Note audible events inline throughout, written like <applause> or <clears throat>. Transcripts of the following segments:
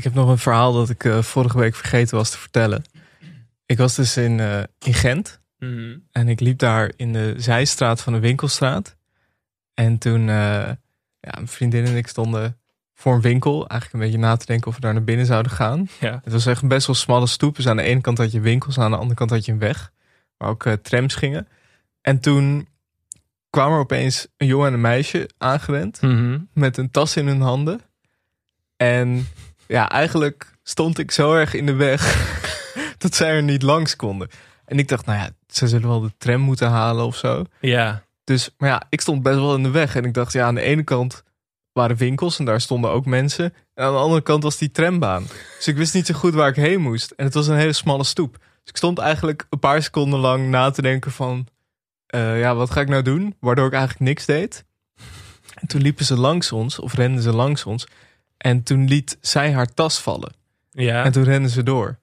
Ik heb nog een verhaal dat ik eh, vorige week vergeten was te vertellen. Ik was dus in, eh, in Gent Mhm. en ik liep daar in de zijstraat van de winkelstraat. En toen, eh, ja, mijn vriendin en ik stonden voor een winkel. Eigenlijk een beetje na te denken of we daar naar binnen zouden gaan. Ja. Het was echt best wel smalle stoep. Dus aan de ene kant had je winkels, aan de andere kant had je een weg. Waar ook trams gingen. En toen kwam er opeens een jongen en een meisje aangerend Mhm. met een tas in hun handen. En ja, eigenlijk stond ik zo erg in de weg <laughs> dat zij er niet langs konden. En ik dacht, nou ja, ze zullen wel de tram moeten halen of zo. Ja. Dus, maar ja, ik stond best wel in de weg. En ik dacht, ja, aan de ene kant waren winkels en daar stonden ook mensen. En aan de andere kant was die trambaan. Dus ik wist niet zo goed waar ik heen moest. En het was een hele smalle stoep. Dus ik stond eigenlijk een paar seconden lang na te denken van... eh, ja, wat ga ik nou doen? Waardoor ik eigenlijk niks deed. En toen liepen ze langs ons, of renden ze langs ons. En toen liet zij haar tas vallen. Ja. En toen renden ze door.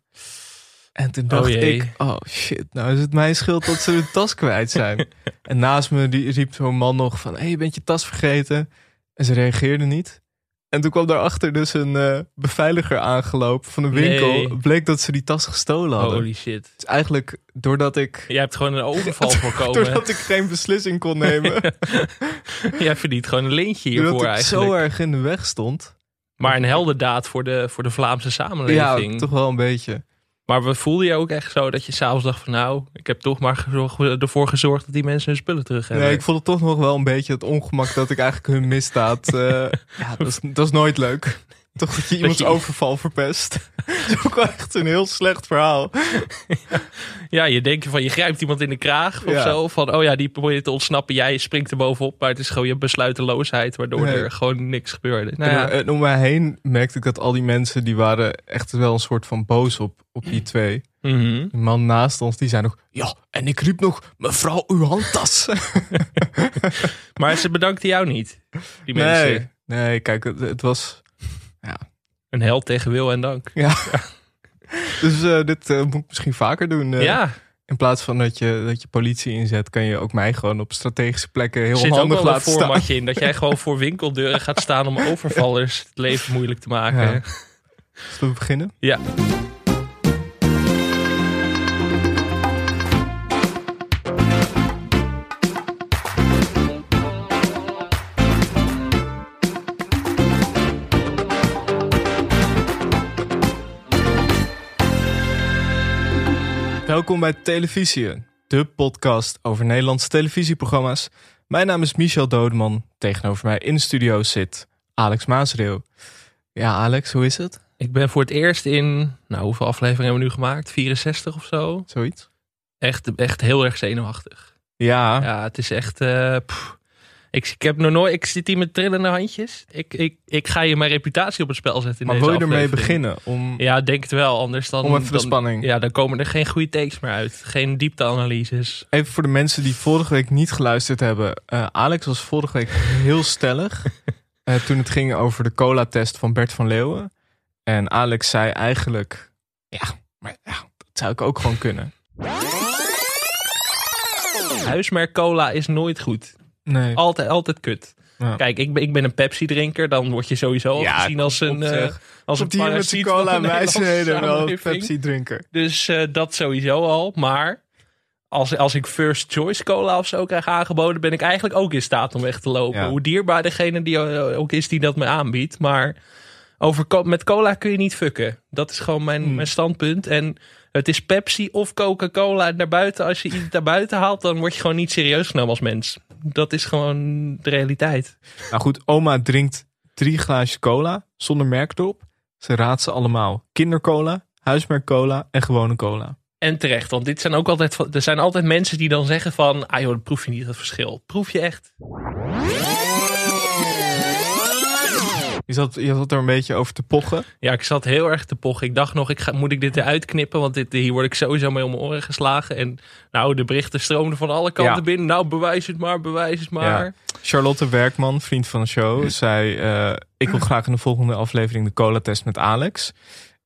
En toen dacht Oh jee. ik, oh shit, nou is het mijn schuld dat ze hun tas kwijt zijn. <laughs> en naast me die, riep zo'n man nog van, hé, hey, bent je tas vergeten. En ze reageerde niet. En toen kwam daarachter dus een eh, beveiliger aangelopen van een winkel. Nee. Bleek dat ze die tas gestolen hadden. Holy shit. Dus eigenlijk, doordat ik, Jij hebt gewoon een overval <laughs> voorkomen. doordat ik geen beslissing kon nemen. <laughs> Jij verdient gewoon een lintje doordat hiervoor ik eigenlijk. zo erg in de weg stond. Maar een heldendaad voor de, voor de Vlaamse Ja, samenleving. toch wel een beetje. Maar we voelde je ook echt zo dat je s'avonds dacht van nou, ik heb toch maar gezorgd, ervoor gezorgd dat die mensen hun spullen terug hebben. Nee, ik voelde toch nog wel een beetje het ongemak dat ik eigenlijk hun misdaad. eh, <laughs> ja, dat is, dat is nooit leuk. <laughs> Toch dat je iemands je- overval verpest. <laughs> dat is ook wel echt een heel slecht verhaal. <laughs> Ja, je denkt van je grijpt iemand in de kraag of Ja. zo. Van oh ja, die probeert te ontsnappen. Jij springt er bovenop. Maar het is gewoon je besluiteloosheid waardoor Nee. er gewoon niks gebeurde. Nou En, ja, en om mij heen merkte ik dat al die mensen die waren echt wel een soort van boos op, op die twee. mhm. Die man naast ons die zei nog, ja, en ik riep nog, mevrouw, uw handtas. Maar ze bedankten jou niet. Die mensen. Nee, nee, kijk, het, het was, Een held tegen wil en dank. ja. <laughs> Dus eh, dit eh, moet ik misschien vaker doen. eh. ja, In plaats van dat je, dat je politie inzet, kan je ook mij gewoon op strategische plekken er heel zit ook handig wel een laten staan. formatje in. Dat jij gewoon voor <laughs> winkeldeuren gaat staan om <laughs> overvallers het leven moeilijk te maken. Ja. Zullen we beginnen? ja. Welkom bij Televisie, de podcast over Nederlandse televisieprogramma's. Mijn naam is Michel Dodeman. Tegenover mij in de studio zit Alex Maasreel. Ja, Alex, hoe is het? Ik ben voor het eerst in, nou hoeveel afleveringen hebben we nu gemaakt? 64 of zo? Zoiets? Echt, echt heel erg zenuwachtig. Ja, Ja, het is echt. eh, pff. Ik, ik heb nog nooit. Ik zit hier met trillende handjes. Ik, ik, ik ga hier mijn reputatie op het spel zetten. In maar deze wil je ermee beginnen? Om, Ja, denk het wel. Anders dan. om even de dan- spanning. Ja, dan komen er geen goede takes meer uit. Geen diepteanalyses. Even voor de mensen die vorige week niet geluisterd hebben. Eh, Alex was vorige week heel stellig. <laughs> eh, toen het ging over de cola-test van Bert van Leeuwen. En Alex zei eigenlijk... Ja, maar ja, dat zou ik ook gewoon kunnen. Huismerk cola is nooit goed. Nee. Altijd, altijd kut. Ja. Kijk, ik ben, ik ben een Pepsi-drinker. Dan word je sowieso al Ja, gezien als een, eh, zeg. als een met zijn parasiet van cola wijsheden wel. Pepsi-drinker. Dus eh, dat sowieso al. Maar als, als ik first choice cola of zo krijg aangeboden, ben ik eigenlijk ook in staat om weg te lopen. Ja. Hoe dierbaar degene die eh, ook is die dat me aanbiedt. Maar over, met cola kun je niet fucken. Dat is gewoon mijn, Hmm. mijn standpunt. En het is Pepsi of Coca-Cola naar buiten. Als je iets naar buiten haalt, dan word je gewoon niet serieus genomen als mens. Dat is gewoon de realiteit. Nou goed, oma drinkt drie glaasjes cola zonder merk erop. Ze raadt ze allemaal. Kindercola, huismerk cola en gewone cola. En terecht, want dit zijn ook altijd, er zijn altijd mensen die dan zeggen van, ah joh, dat proef je niet het verschil. Proef je echt? Je zat, je zat er een beetje over te pochen. Ja, ik zat heel erg te pochen. Ik dacht nog, ik ga, moet ik dit eruit knippen? Want dit, hier word ik sowieso mee om mijn oren geslagen. En nou, de berichten stroomden van alle kanten Ja. binnen. Nou, bewijs het maar, bewijs het maar. Ja. Charlotte Werkman, vriend van de show, zei... eh, ik wil graag in de volgende aflevering de cola-test met Alex.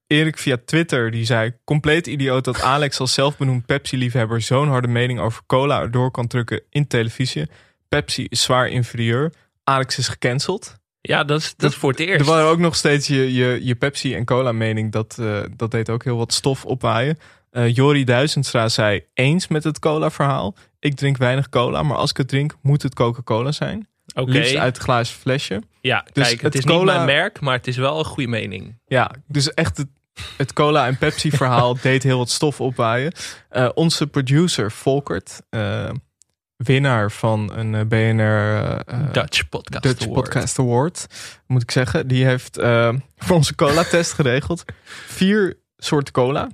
Erik via Twitter, die zei... compleet idioot dat Alex als zelfbenoemd Pepsi-liefhebber... zo'n harde mening over cola erdoor kan drukken in televisie. Pepsi is zwaar inferieur. Alex is gecanceld. Ja, dat is, dat is voor het eerst. Er waren ook nog steeds je, je, je Pepsi en cola mening. Dat, eh, dat deed ook heel wat stof opwaaien. Eh Jori Duizendstra zei eens met het cola verhaal. Ik drink weinig cola, maar als ik het drink moet het Coca-Cola zijn. Oké, Liefst uit glazen flesje. ja, Dus kijk, het, het is cola- niet mijn merk, maar het is wel een goede mening. Ja, dus echt het, het cola en Pepsi verhaal <laughs> deed heel wat stof opwaaien. Eh, onze producer Volkert, winnaar van een eh, BNR eh, eh, Dutch Podcast Dutch Award. Podcast Award, moet ik zeggen. Die heeft voor onze cola-test geregeld. Vier soorten cola.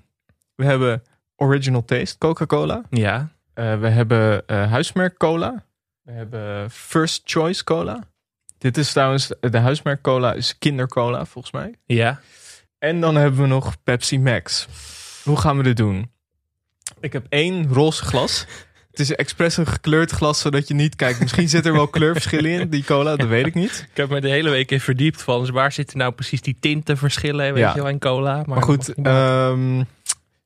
We hebben Original Taste Coca-Cola. Ja, we hebben huismerk cola. We hebben First Choice Cola. Dit is trouwens, de huismerk cola is kindercola volgens mij. ja. En dan hebben we nog Pepsi Max. Hoe gaan we dit doen? Ik heb één roze glas. Het is expres een gekleurd glas, zodat je niet kijkt. Misschien zit er wel kleurverschillen in, die cola, dat weet ik niet. Ik heb me de hele week in verdiept van dus waar zitten nou precies die tintenverschillen weet Ja. je wel in cola. Maar, Maar goed, ehm,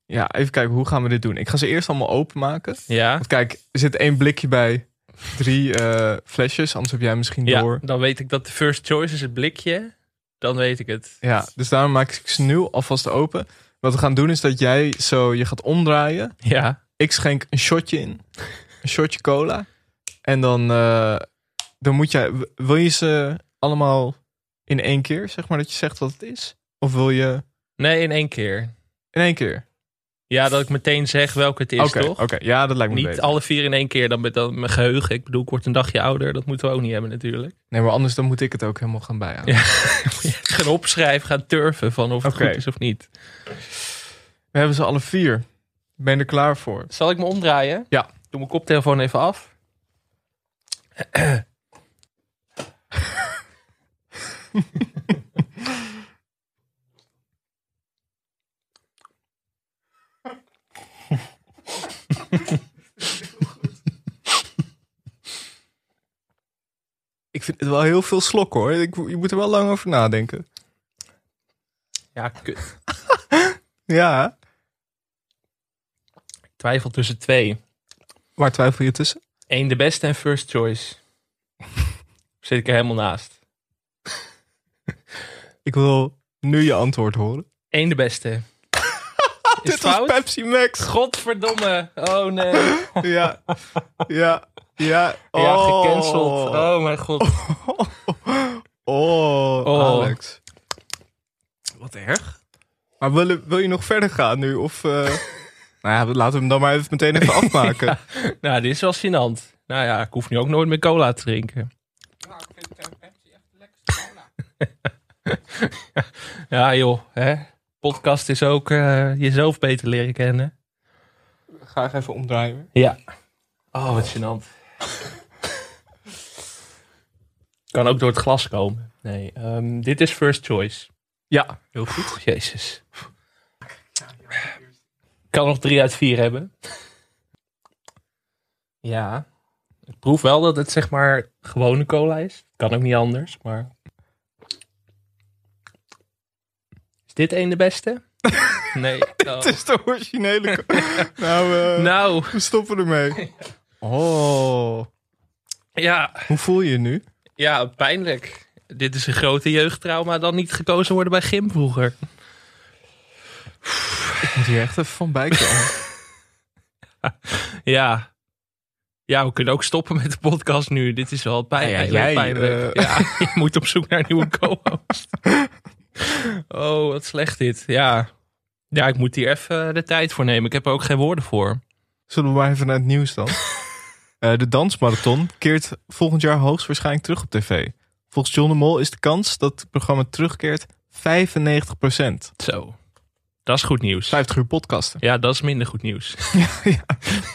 ja, even kijken, hoe gaan we dit doen? Ik ga ze eerst allemaal openmaken. ja, Want kijk, er zit één blikje bij, drie eh, flesjes, anders heb jij misschien ja, door. dan weet ik dat de first choice is het blikje. Dan weet ik het. Ja, dus daarom maak ik ze nu alvast open. Wat we gaan doen is dat jij zo, je gaat omdraaien. Ja, Ik schenk een shotje in. Een shotje cola. En dan, eh, dan moet jij... Wil je ze allemaal in één keer, zeg maar, dat je zegt wat het is? Of wil je nee, in één keer. in één keer? Ja, dat ik meteen zeg welke het is, toch? oké. Ja, dat lijkt me Niet beter. alle vier in één keer, dan met dan mijn geheugen. Ik bedoel, ik word een dagje ouder. Dat moeten we ook niet hebben natuurlijk. Nee, maar anders dan moet ik het ook helemaal gaan bijhouden. Ja. <laughs> gaan opschrijven, gaan turven van of het goed is of niet. We hebben ze alle vier. Ben je er klaar voor? Zal ik me omdraaien? Ja. Doe mijn koptelefoon even af. Ik vind het wel heel veel slok hoor. Ik, je moet er wel lang over nadenken. Ja, kut. <laughs> Ja. Twijfel tussen twee. Waar twijfel je tussen? Eén de beste en first choice. <laughs> Zit ik er helemaal naast. <laughs> Ik wil nu je antwoord horen. Eén de beste. <laughs> Dit was? Pepsi Max. Godverdomme. Oh nee. Ja. Ja. Ja. Ja, Oh. gecanceld. Oh mijn god. Oh, Oh. Alex. Wat erg. Maar wil, wil je nog verder gaan nu? Of, eh, nou ja, laten we hem dan maar even meteen even <laughs> afmaken. Nou, dit is wel gênant. Nou ja, ik hoef nu ook nooit meer cola te drinken. <laughs> Ja joh, hè. Podcast is ook eh, jezelf beter leren kennen. Ga ik even omdraaien. Ja. Oh, wat gênant. <laughs> kan ook door het glas komen. Nee, ehm, dit is first choice. Ja. Heel goed. Jezus. Ik kan nog drie uit vier hebben. Ja. Ik proef wel dat het zeg maar gewone cola is. Kan ook niet anders, maar... Is dit een de beste? <laughs> Nee. Oh. Het is de originele. <laughs> nou, eh, Nou, we stoppen ermee. <laughs> Oh. ja. Hoe voel je je nu? Ja, pijnlijk. Dit is een grote jeugdtrauma dan niet gekozen worden bij gym vroeger. Ik moet hier echt even van bij komen. <laughs> Ja. Ja, we kunnen ook stoppen met de podcast nu. Dit is wel pijn, Ja, ja, jij, pijnlijk. eh. Ja, <laughs> <laughs> je moet op zoek naar een nieuwe co-host. Oh, wat slecht dit. Ja. Ja, ik moet hier even de tijd voor nemen. Ik heb er ook geen woorden voor. Zullen we maar even naar het nieuws dan? Eh, de dansmarathon keert volgend jaar hoogstwaarschijnlijk terug op tv. Volgens John de Mol is de kans dat het programma terugkeert 95%. Zo. Dat is goed nieuws. 50 uur podcasten. Ja, dat is minder goed nieuws. <laughs> ja.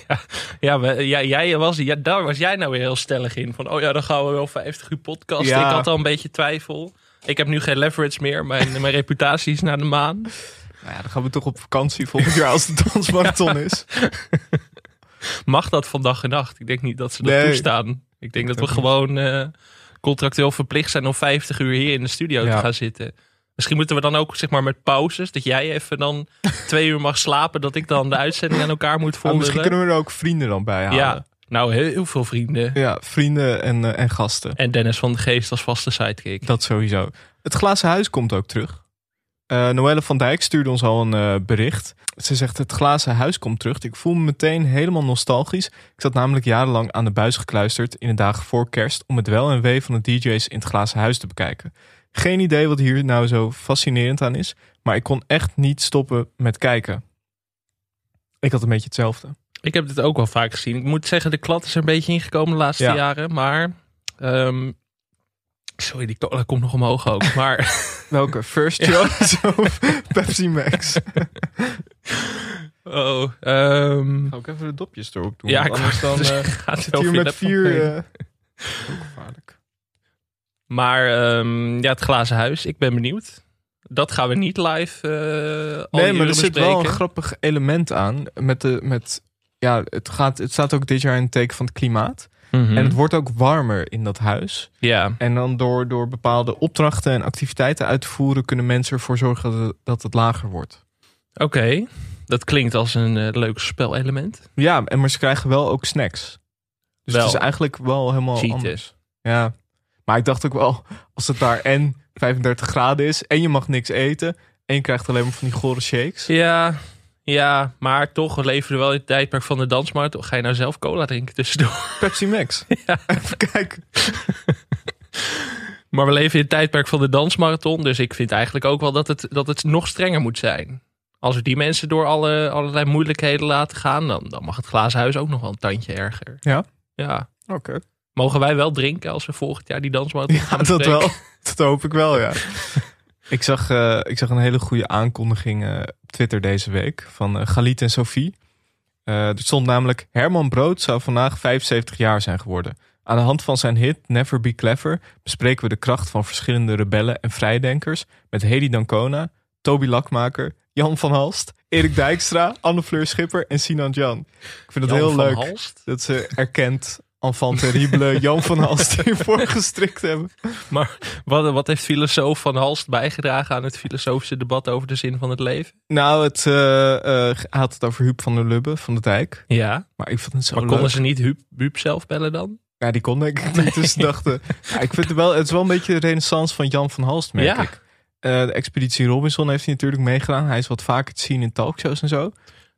Ja, ja, we- ja, jij was, ja, daar was jij nou weer heel stellig in. Van, oh ja, dan gaan we wel 50 uur podcast. Ja. Ik had al een beetje twijfel. Ik heb nu geen leverage meer. Mijn, mijn reputatie is naar de maan. Nou ja, dan gaan we toch op vakantie volgend jaar als de dansmarathon <laughs> is. Mag dat van dag en nacht? Ik denk niet dat ze dat Nee. toestaan. Ik denk dat we gewoon eh, contractueel verplicht zijn om 50 uur hier in de studio te gaan zitten. Misschien moeten we dan ook zeg maar met pauzes. Dat jij even dan <laughs> twee uur mag slapen. Dat ik dan de uitzending aan elkaar moet volgen. misschien kunnen we er ook vrienden dan bij halen. Ja, Nou, heel, veel vrienden. Ja, vrienden en, eh, en gasten. En Dennis van de Geest als vaste sidekick. Dat sowieso. Het glazen huis komt ook terug. Eh Noelle van Dijk stuurde ons al een eh, bericht. Ze zegt het glazen huis komt terug. Ik voel me meteen helemaal nostalgisch. Ik zat namelijk jarenlang aan de buis gekluisterd in de dagen voor kerst om het wel en wee van de DJ's in het glazen huis te bekijken. Geen idee wat hier nou zo fascinerend aan is, maar ik kon echt niet stoppen met kijken. Ik had een beetje hetzelfde. Ik heb dit ook wel vaak gezien. Ik moet zeggen, de klad is er een beetje ingekomen de laatste Ja. jaren. Maar, ehm, sorry, die cola komt nog omhoog ook. <laughs> Maar Welke? First Choice <laughs> of Pepsi Max? <laughs> oh, ehm, Ga ik even de dopjes erop doen. ja, anders dan eh, gaat zit hier met vier... eh, ook gevaarlijk. Maar ehm, ja, het glazen huis, ik ben benieuwd. Dat gaan we niet live al Nee, maar er zit wel een grappig element aan. Met de, met, ja, het, gaat, het staat ook dit jaar in het teken van het klimaat. Mhm. En het wordt ook warmer in dat huis. Ja, En dan door, door bepaalde opdrachten en activiteiten uit te voeren... kunnen mensen ervoor zorgen dat het, dat het lager wordt. oké. Dat klinkt als een eh, leuk spelelement. Ja, en maar ze krijgen wel ook snacks. Dus Wel. het is eigenlijk wel helemaal Cheaten. anders. Ja, maar ik dacht ook wel... als het daar en 35 graden is... en je mag niks eten... en je krijgt alleen maar van die gore shakes... Ja, ja, maar toch, we leven er wel in het tijdperk van de dansmarkt. Ga je nou zelf cola drinken tussendoor? <laughs> Pepsi Max. <laughs> Even kijken. <laughs> Maar we leven in het tijdperk van de dansmarathon. Dus ik vind eigenlijk ook wel dat het, dat het nog strenger moet zijn. Als we die mensen door alle, allerlei moeilijkheden laten gaan, dan, dan mag het glazen huis ook nog wel een tandje erger. Ja? Ja. Oké. Mogen wij wel drinken als we volgend jaar die dansmarathon Ja, gaan dat bespreken? wel. Dat hoop ik wel, ja. <laughs> ik, zag, eh, ik zag een hele goede aankondiging eh, op Twitter deze week van eh Galit en Sophie. Eh, er stond namelijk: Herman Brood zou vandaag 75 jaar zijn geworden. Aan de hand van zijn hit Never Be Clever bespreken we de kracht van verschillende rebellen en vrijdenkers met Hedy Dancona, Toby Lakmaker, Jan van Halst, Erik Dijkstra, Anne Fleur Schipper en Sinan Jan. Ik vind het Jan heel van leuk Halst. dat ze erkend enfant terrible <laughs> Jan van Halst <laughs> hiervoor gestrikt hebben. Maar wat, wat heeft filosoof Van Halst bijgedragen aan het filosofische debat over de zin van het leven? Nou, het, hij had het over Huub van der Lubbe van de Dijk. Ja, Maar ik vond het zo maar leuk. konden ze niet Huub, Huub zelf bellen dan? Ja, die kon denk ik niet. Dus dachten... <laughs> Ja, ik vind het wel... Het is wel een beetje de renaissance van Jan van Halst, merk Ja. ik. Eh, de Expeditie Robinson heeft hij natuurlijk meegedaan. Hij is wat vaker te zien in talkshows en zo.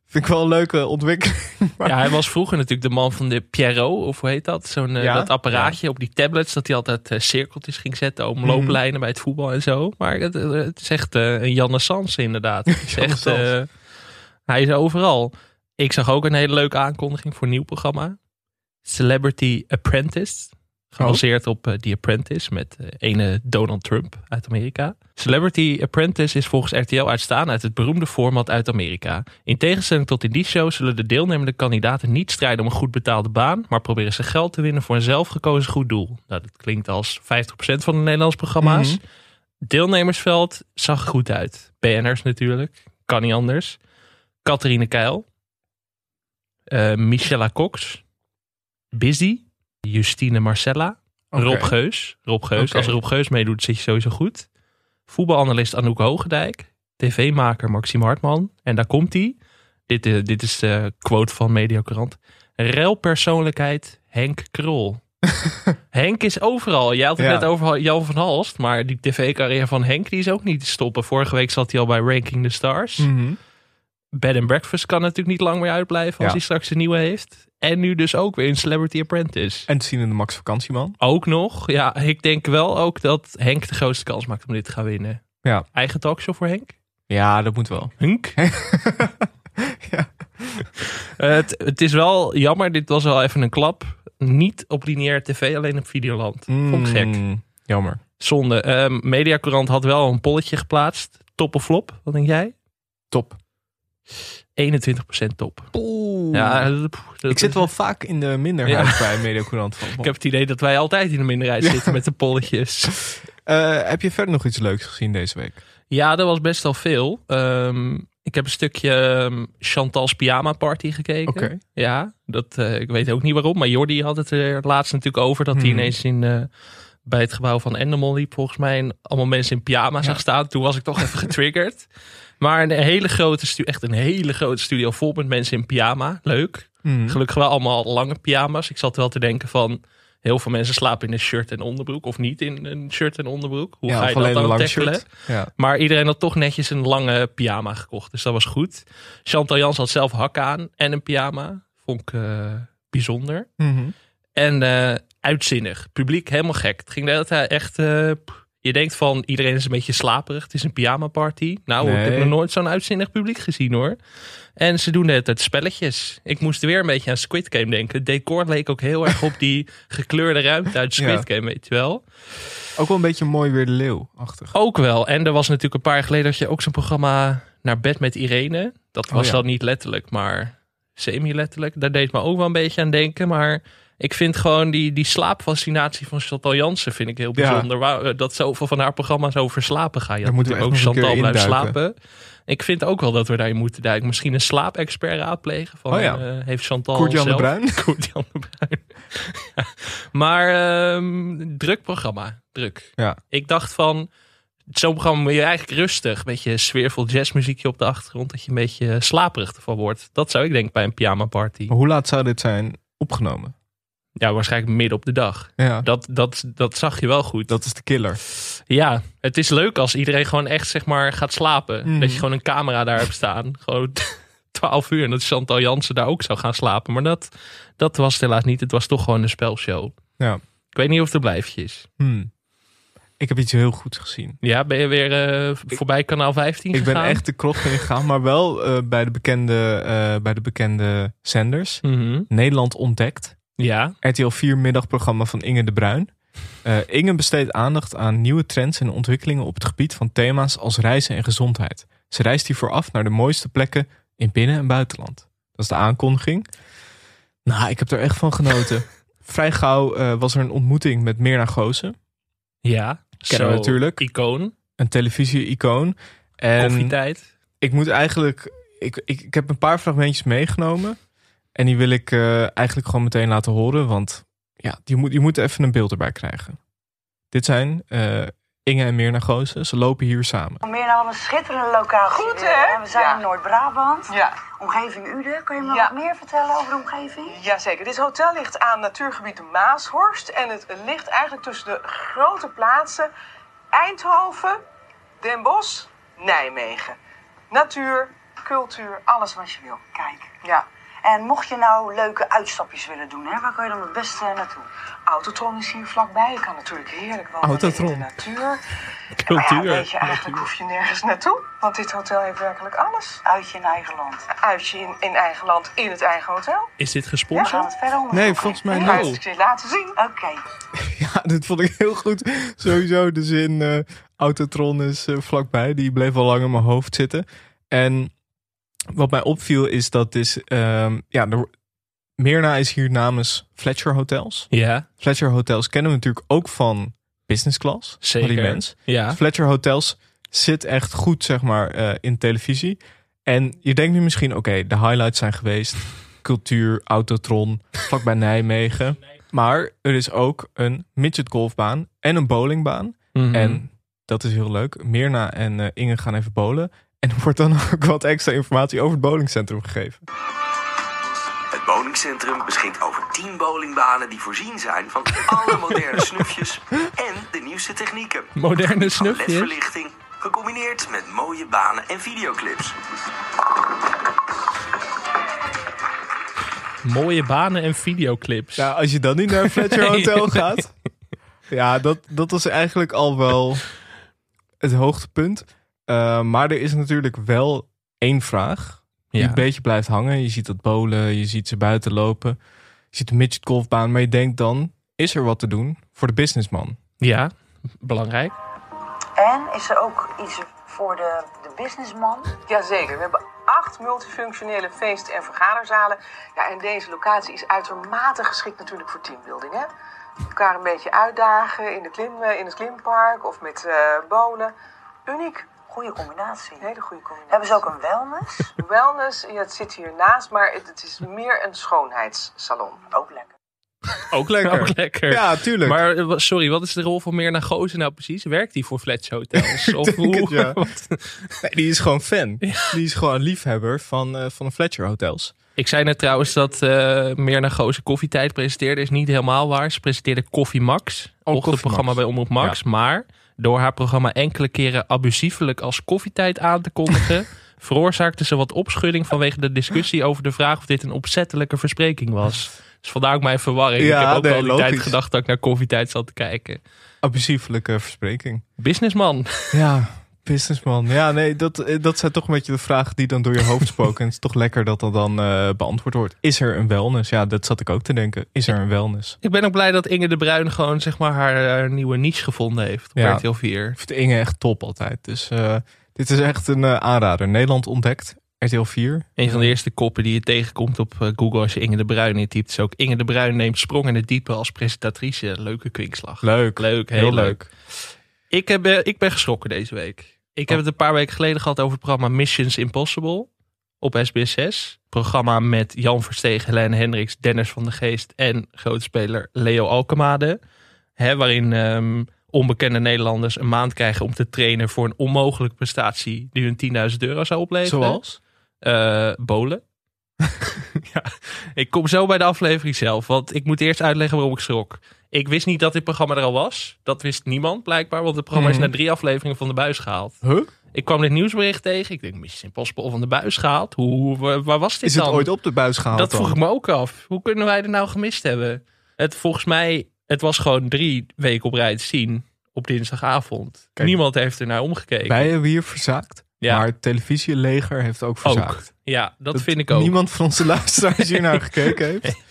Vind ik wel een leuke ontwikkeling. <laughs> Maar- Ja, hij was vroeger natuurlijk de man van de Pierrot, of hoe heet dat? Zo'n eh, Ja, dat apparaatje op die tablets, dat hij altijd eh, cirkeltjes ging zetten om looplijnen bij het voetbal en zo. Maar het, eh, het is echt een Janne Sans inderdaad. Het is <laughs> Janne echt, Sans. hij is overal. Ik zag ook een hele leuke aankondiging voor een nieuw programma. Celebrity Apprentice. Gebaseerd op eh, The Apprentice met eh, ene Donald Trump uit Amerika. Celebrity Apprentice is volgens RTL uitstaan uit het beroemde format uit Amerika. In tegenstelling tot in die show zullen de deelnemende kandidaten niet strijden om een goed betaalde baan, maar proberen ze geld te winnen voor een zelfgekozen goed doel. Nou, dat klinkt als 50% van de Nederlandse programma's. Mhm. Deelnemersveld zag goed uit. BN'ers natuurlijk, kan niet anders. Catharine Keil, eh, Michella Cox, Busy, Justine Marcella, Oké. Rob Geus. Rob Geus. Als Rob Geus meedoet, zit je sowieso goed. Voetbalanalist Anouk Hogendijk. TV-maker Maxime Hartman. En daar komt hij. Dit, eh, dit is de quote van Mediacorant. Relpersoonlijkheid Henk Krol. <laughs> Henk is overal. Jij had het Ja. net over Jan van Halst. Maar die tv-carrière van Henk die is ook niet te stoppen. Vorige week zat hij al bij Ranking the Stars. Mhm. Bed and Breakfast kan natuurlijk niet lang meer uitblijven als Ja. hij straks een nieuwe heeft. En nu dus ook weer in Celebrity Apprentice. En te zien in de Max Vakantieman. Ook nog. Ja, ik denk wel ook dat Henk de grootste kans maakt om dit te gaan winnen. Ja. Eigen talkshow voor Henk? Ja, dat moet wel. Henk? <laughs> Ja. Eh, het, het is wel jammer, dit was wel even een klap. Niet op lineaire tv, alleen op Videoland. Vond ik gek. Mm, Jammer. Zonde. Ehm Mediacorant had wel een polletje geplaatst. Top of flop? Wat denk jij? Top. 21% top. Oeh. Ja, dat- dat- ik zit wel vaak in de minderheid bij Mediacourant. <laughs> Van. Ik heb het idee dat wij altijd in de minderheid zitten met de polletjes. <laughs> Eh, heb je verder nog iets leuks gezien deze week? Ja, er was best wel veel. Ehm, ik heb een stukje ehm, Chantal's Pyjama Party gekeken. Ja, dat, eh, ik weet ook niet waarom. Maar Jordi had het er laatst natuurlijk over. Dat hij Hmm. ineens in, eh, bij het gebouw van Endemol liep volgens mij. En allemaal mensen in pyjama zag staan. Toen was ik toch even <laughs> getriggerd. Maar een hele grote studio, echt een hele grote studio vol met mensen in pyjama. Leuk. Mhm. Gelukkig wel allemaal lange pyjama's. Ik zat wel te denken van... Heel veel mensen slapen in een shirt en onderbroek. Of niet in een shirt en onderbroek. Hoe Ja, ga je dat alleen dan tackelen? Ja. Maar iedereen had toch netjes een lange pyjama gekocht. Dus dat was goed. Chantal Jans had zelf hakken aan en een pyjama. Vond ik eh, bijzonder. Mhm. En eh, uitzinnig. Publiek helemaal gek. Het ging de hele tijd echt... eh, je denkt van iedereen is een beetje slaperig. Het is een pyjama party. Nou, ik heb nog nooit zo'n uitzinnig publiek gezien hoor. En ze doen hele tijd spelletjes. Ik moest weer een beetje aan Squid Game denken. Het decor leek ook heel erg op die <laughs> gekleurde ruimte uit Squid Ja. Game, weet je wel. Ook wel een beetje mooi weer de leeuw-achtig. Ook wel. En er was natuurlijk een paar jaar geleden dat je ook zo'n programma naar bed met Irene. Dat was Oh ja. dan niet letterlijk, maar semi-letterlijk. Daar deed me ook wel een beetje aan denken. Maar ik vind gewoon die, die slaapfascinatie van Chantal Jansen vind ik heel Ja. bijzonder. Waar, eh, dat zoveel van haar programma's over slapen gaan. We natuurlijk ook Chantal induiken. slapen. Ik vind ook wel dat we daarin moeten duiken. Misschien een slaapexpert raadplegen. Van, Oh ja. eh, heeft Chantal de zelf- Bruin? <laughs> Koert-Jan de Bruin. Ja. <laughs> Maar ehm, druk programma. Druk. Ja. Ik dacht van, zo'n programma moet je eigenlijk rustig. Een beetje sfeervol jazzmuziekje op de achtergrond. Dat je een beetje slaperig ervan wordt. Dat zou ik denken bij een pyjama party. Maar hoe laat zou dit zijn opgenomen? Ja, waarschijnlijk midden op de dag. Ja, Dat, dat, dat zag je wel goed. dat is de killer. Ja, het is leuk als iedereen gewoon echt zeg maar gaat slapen. Mhm. Dat je gewoon een camera daar hebt staan. <laughs> Gewoon 12 uur. En dat Chantal Jansen daar ook zou gaan slapen. Maar dat, dat was het helaas niet. Het was toch gewoon een spelshow. Ja. Ik weet niet of het een blijftje is. Hmm. Ik heb iets heel goeds gezien. Ja, ben je weer eh, voorbij kanaal 15 Ik ben gegaan? echt de krocht ingegaan, maar wel eh, bij, de bekende, eh, bij de bekende zenders. Mhm. Nederland ontdekt. Ja, RTL 4 middagprogramma van Inge de Bruin. Eh, Inge besteedt aandacht aan nieuwe trends en ontwikkelingen op het gebied van thema's als reizen en gezondheid. Ze reist hiervoor af naar de mooiste plekken in binnen- en buitenland. Dat is de aankondiging. Nou, ik heb er echt van genoten. <laughs> Vrij gauw eh, was er een ontmoeting met Mirna Goosen, ja. Kennen we natuurlijk. Icoon, een televisie-icoon. En koffietijd. ik moet eigenlijk. Ik, ik, ik heb een paar fragmentjes meegenomen. En die wil ik eh, eigenlijk gewoon meteen laten horen. Want ja, je moet, je moet even een beeld erbij krijgen. Dit zijn eh, Inge en Mirna Goosen. Ze lopen hier samen. Meer nou wat een schitterende locatie. Goed, weer, hè? We zijn Ja. in Noord-Brabant. Ja, Omgeving Uden. Kun je me Ja. wat meer vertellen over de omgeving? jazeker. Dit hotel ligt aan natuurgebied de Maashorst. En het ligt eigenlijk tussen de grote plaatsen Eindhoven, Den Bosch, Nijmegen. Natuur, cultuur, alles wat je wil. Kijk. Ja. En mocht je nou leuke uitstapjes willen doen, hè, waar kun je dan het beste naartoe? Autotron is hier vlakbij. Je kan natuurlijk heerlijk wandelen Autotron. in de natuur. Cultuur. Ja, weet je, eigenlijk hoef je nergens naartoe. Want dit hotel heeft werkelijk alles. Uit je eigen land. Uitje in, in eigen land, in het eigen hotel. Is dit We gesponsord? gaan het verder onderzoeken. Nee, volgens mij niet. Ga je het laten zien. Oké. <laughs> Ja, dit vond ik heel goed. Sowieso de zin eh, Autotron is eh, vlakbij. Die bleef al lang in mijn hoofd zitten. En wat mij opviel is dat is... ehm, ja, de, Mirna is hier namens Fletcher Hotels. Ja, Fletcher Hotels kennen we natuurlijk ook van business class. zeker. Van die mens. Ja. Fletcher Hotels zit echt goed, zeg maar, eh, in televisie. En je denkt nu misschien, oké, de highlights zijn geweest. <laughs> Cultuur, Autotron, vlakbij Nijmegen. Maar er is ook een midget golfbaan en een bowlingbaan. Mhm. En dat is heel leuk. Mirna en eh, Inge gaan even bowlen. En er wordt dan <laughs> ook wat extra informatie over het bowlingcentrum gegeven. Het bowlingcentrum beschikt over 10 bowlingbanen die voorzien zijn van <laughs> alle moderne snufjes en de nieuwste technieken. Moderne snufjes? LED-verlichting, gecombineerd met mooie banen en videoclips. Mooie banen en videoclips. Ja, als je dan niet naar Fletcher <laughs> Nee. Hotel gaat. Ja, dat, dat was eigenlijk al wel het hoogtepunt. Eh, maar er is natuurlijk wel één vraag die Ja. een beetje blijft hangen. Je ziet dat bolen, je ziet ze buiten lopen. Je ziet de midget golfbaan, maar je denkt dan... is er wat te doen voor de businessman? Ja, belangrijk. En is er ook iets voor de, de businessman? Jazeker, we hebben acht multifunctionele feest- en vergaderzalen. Ja, en deze locatie is uitermate geschikt natuurlijk voor teambuilding. Hè? Elkaar een beetje uitdagen in, de klim, eh, in het klimpark of met eh bolen. Uniek. Goede combinatie. Hele goede combinatie. Hebben ze ook een wellness? <laughs> Wellness, ja, het zit hiernaast, maar het, het is meer een schoonheidssalon. ook lekker. Ook <laughs> lekker. Ook lekker. Ja, tuurlijk. Maar eh, sorry, wat is de rol van meer naar Gozen nou precies? Werkt hij voor Fletch Hotels? <laughs> Of denk het, ja. Wat? Nee, die is gewoon fan. Die is gewoon liefhebber van, eh, van de Fletcher Hotels. Ik zei net trouwens dat eh meer naar Goze koffietijd presenteerde. Is niet helemaal waar. Ze presenteerde Koffie Max. Oh, ochtendprogramma bij Omroep Max. Maar door haar programma enkele keren abusiefelijk als koffietijd aan te kondigen... <laughs> veroorzaakte ze wat opschudding vanwege de discussie over de vraag of dit een opzettelijke verspreking was. Dus vandaar ook mijn verwarring. Ja, ik heb ook nee, wel die tijd gedacht dat ik naar koffietijd zat te kijken. Abusieflijke verspreking. Businessman. Ja, businessman. Ja, nee, dat, eh, dat zijn toch een beetje de vragen die dan door je hoofd spoken. En het is toch lekker dat dat dan eh, beantwoord wordt. Is er een wellness? Ja, dat zat ik ook te denken. Is er een wellness? Ik ben ook blij dat Inge de Bruin gewoon zeg maar haar, haar nieuwe niche gevonden heeft op Ja. RTL 4. Ik vind Inge echt top altijd. Dus eh, dit is echt een aanrader. Nederland ontdekt. RTL 4. Een van de eerste koppen die je tegenkomt op Google als je Inge de Bruin intypt is ook Inge de Bruin neemt sprong in het diepe als presentatrice. Leuke kwinkslag. Leuk. Leuk, heel, leuk. Ik, heb, ik ben geschrokken deze week. Ik heb het een paar weken geleden gehad over het programma Missions Impossible op SBS 6. Programma met Jan Verstegen, Helene Hendricks, Dennis van de Geest en grootspeler Leo Alkemade. Hè, waarin ehm, onbekende Nederlanders een maand krijgen om te trainen voor een onmogelijke prestatie die hun 10.000 euro zou opleveren. Zoals? Eh, bolen. <laughs> ja, ik kom zo bij de aflevering zelf. Want ik moet eerst uitleggen waarom ik schrok. Ik wist niet dat dit programma er al was. Dat wist niemand blijkbaar. Want het programma Mhm. is na drie afleveringen van de buis gehaald. Huh? Ik kwam dit nieuwsbericht tegen. Ik denk, Mission Impossible van de buis gehaald. Hoe, waar, waar was dit Is het ooit op de buis gehaald dat dan? vroeg ik me ook af. Hoe kunnen wij er nou gemist hebben? Het, volgens mij, het was gewoon drie weken op rij te zien. Op dinsdagavond. Kijk. Niemand heeft er naar omgekeken. Wij hebben hier verzaakt. Ja. Maar het televisieleger heeft ook verzaakt. Ja, dat, vind ik ook. Niemand van onze luisteraars hier naar gekeken heeft. <laughs>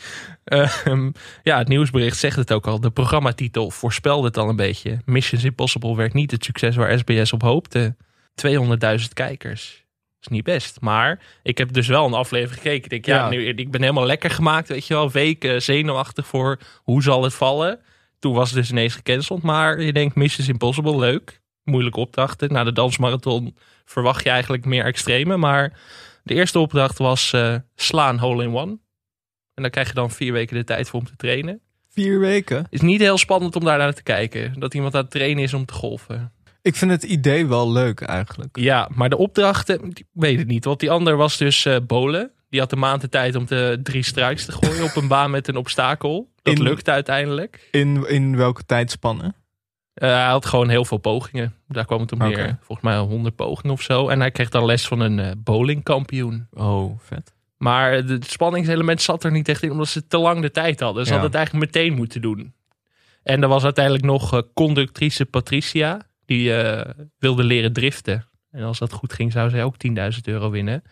Ehm, ja, het nieuwsbericht zegt het ook al. De programmatitel voorspelde het al een beetje. Missions Impossible werd niet het succes waar SBS op hoopte. 200.000 kijkers. is niet best. Maar ik heb dus wel een aflevering gekeken. Ik denk, ja, Ja. Nu, ik ben helemaal lekker gemaakt, weet je wel. Weken zenuwachtig voor hoe zal het vallen. Toen was het dus ineens gecanceld. Maar je denkt, Missions Impossible, leuk. Moeilijke opdrachten. Na de dansmarathon verwacht je eigenlijk meer extreme. Maar de eerste opdracht was eh, slaan hole in one. En daar krijg je dan vier weken de tijd voor om te trainen. Vier weken. is niet heel spannend om daar naar te kijken. Dat iemand aan het trainen is om te golven. Ik vind het idee wel leuk eigenlijk. Ja, maar de opdrachten, ik weet het niet. Want die ander was dus eh Bolen. Die had een maand de tijd om de drie strikes te gooien op een baan met een obstakel. Dat In- lukte uiteindelijk. In, in welke tijdspannen? Eh, hij had gewoon heel veel pogingen. Daar kwam het om. Volgens mij 100 pogingen of zo. En hij kreeg dan les van een eh, bowlingkampioen. Oh, vet. Maar het spanningselement zat er niet echt in, omdat ze te lang de tijd hadden. Ze Ja. hadden het eigenlijk meteen moeten doen. En er was uiteindelijk nog eh, conductrice Patricia, die eh, wilde leren driften. En als dat goed ging, zou zij ook 10.000 euro winnen.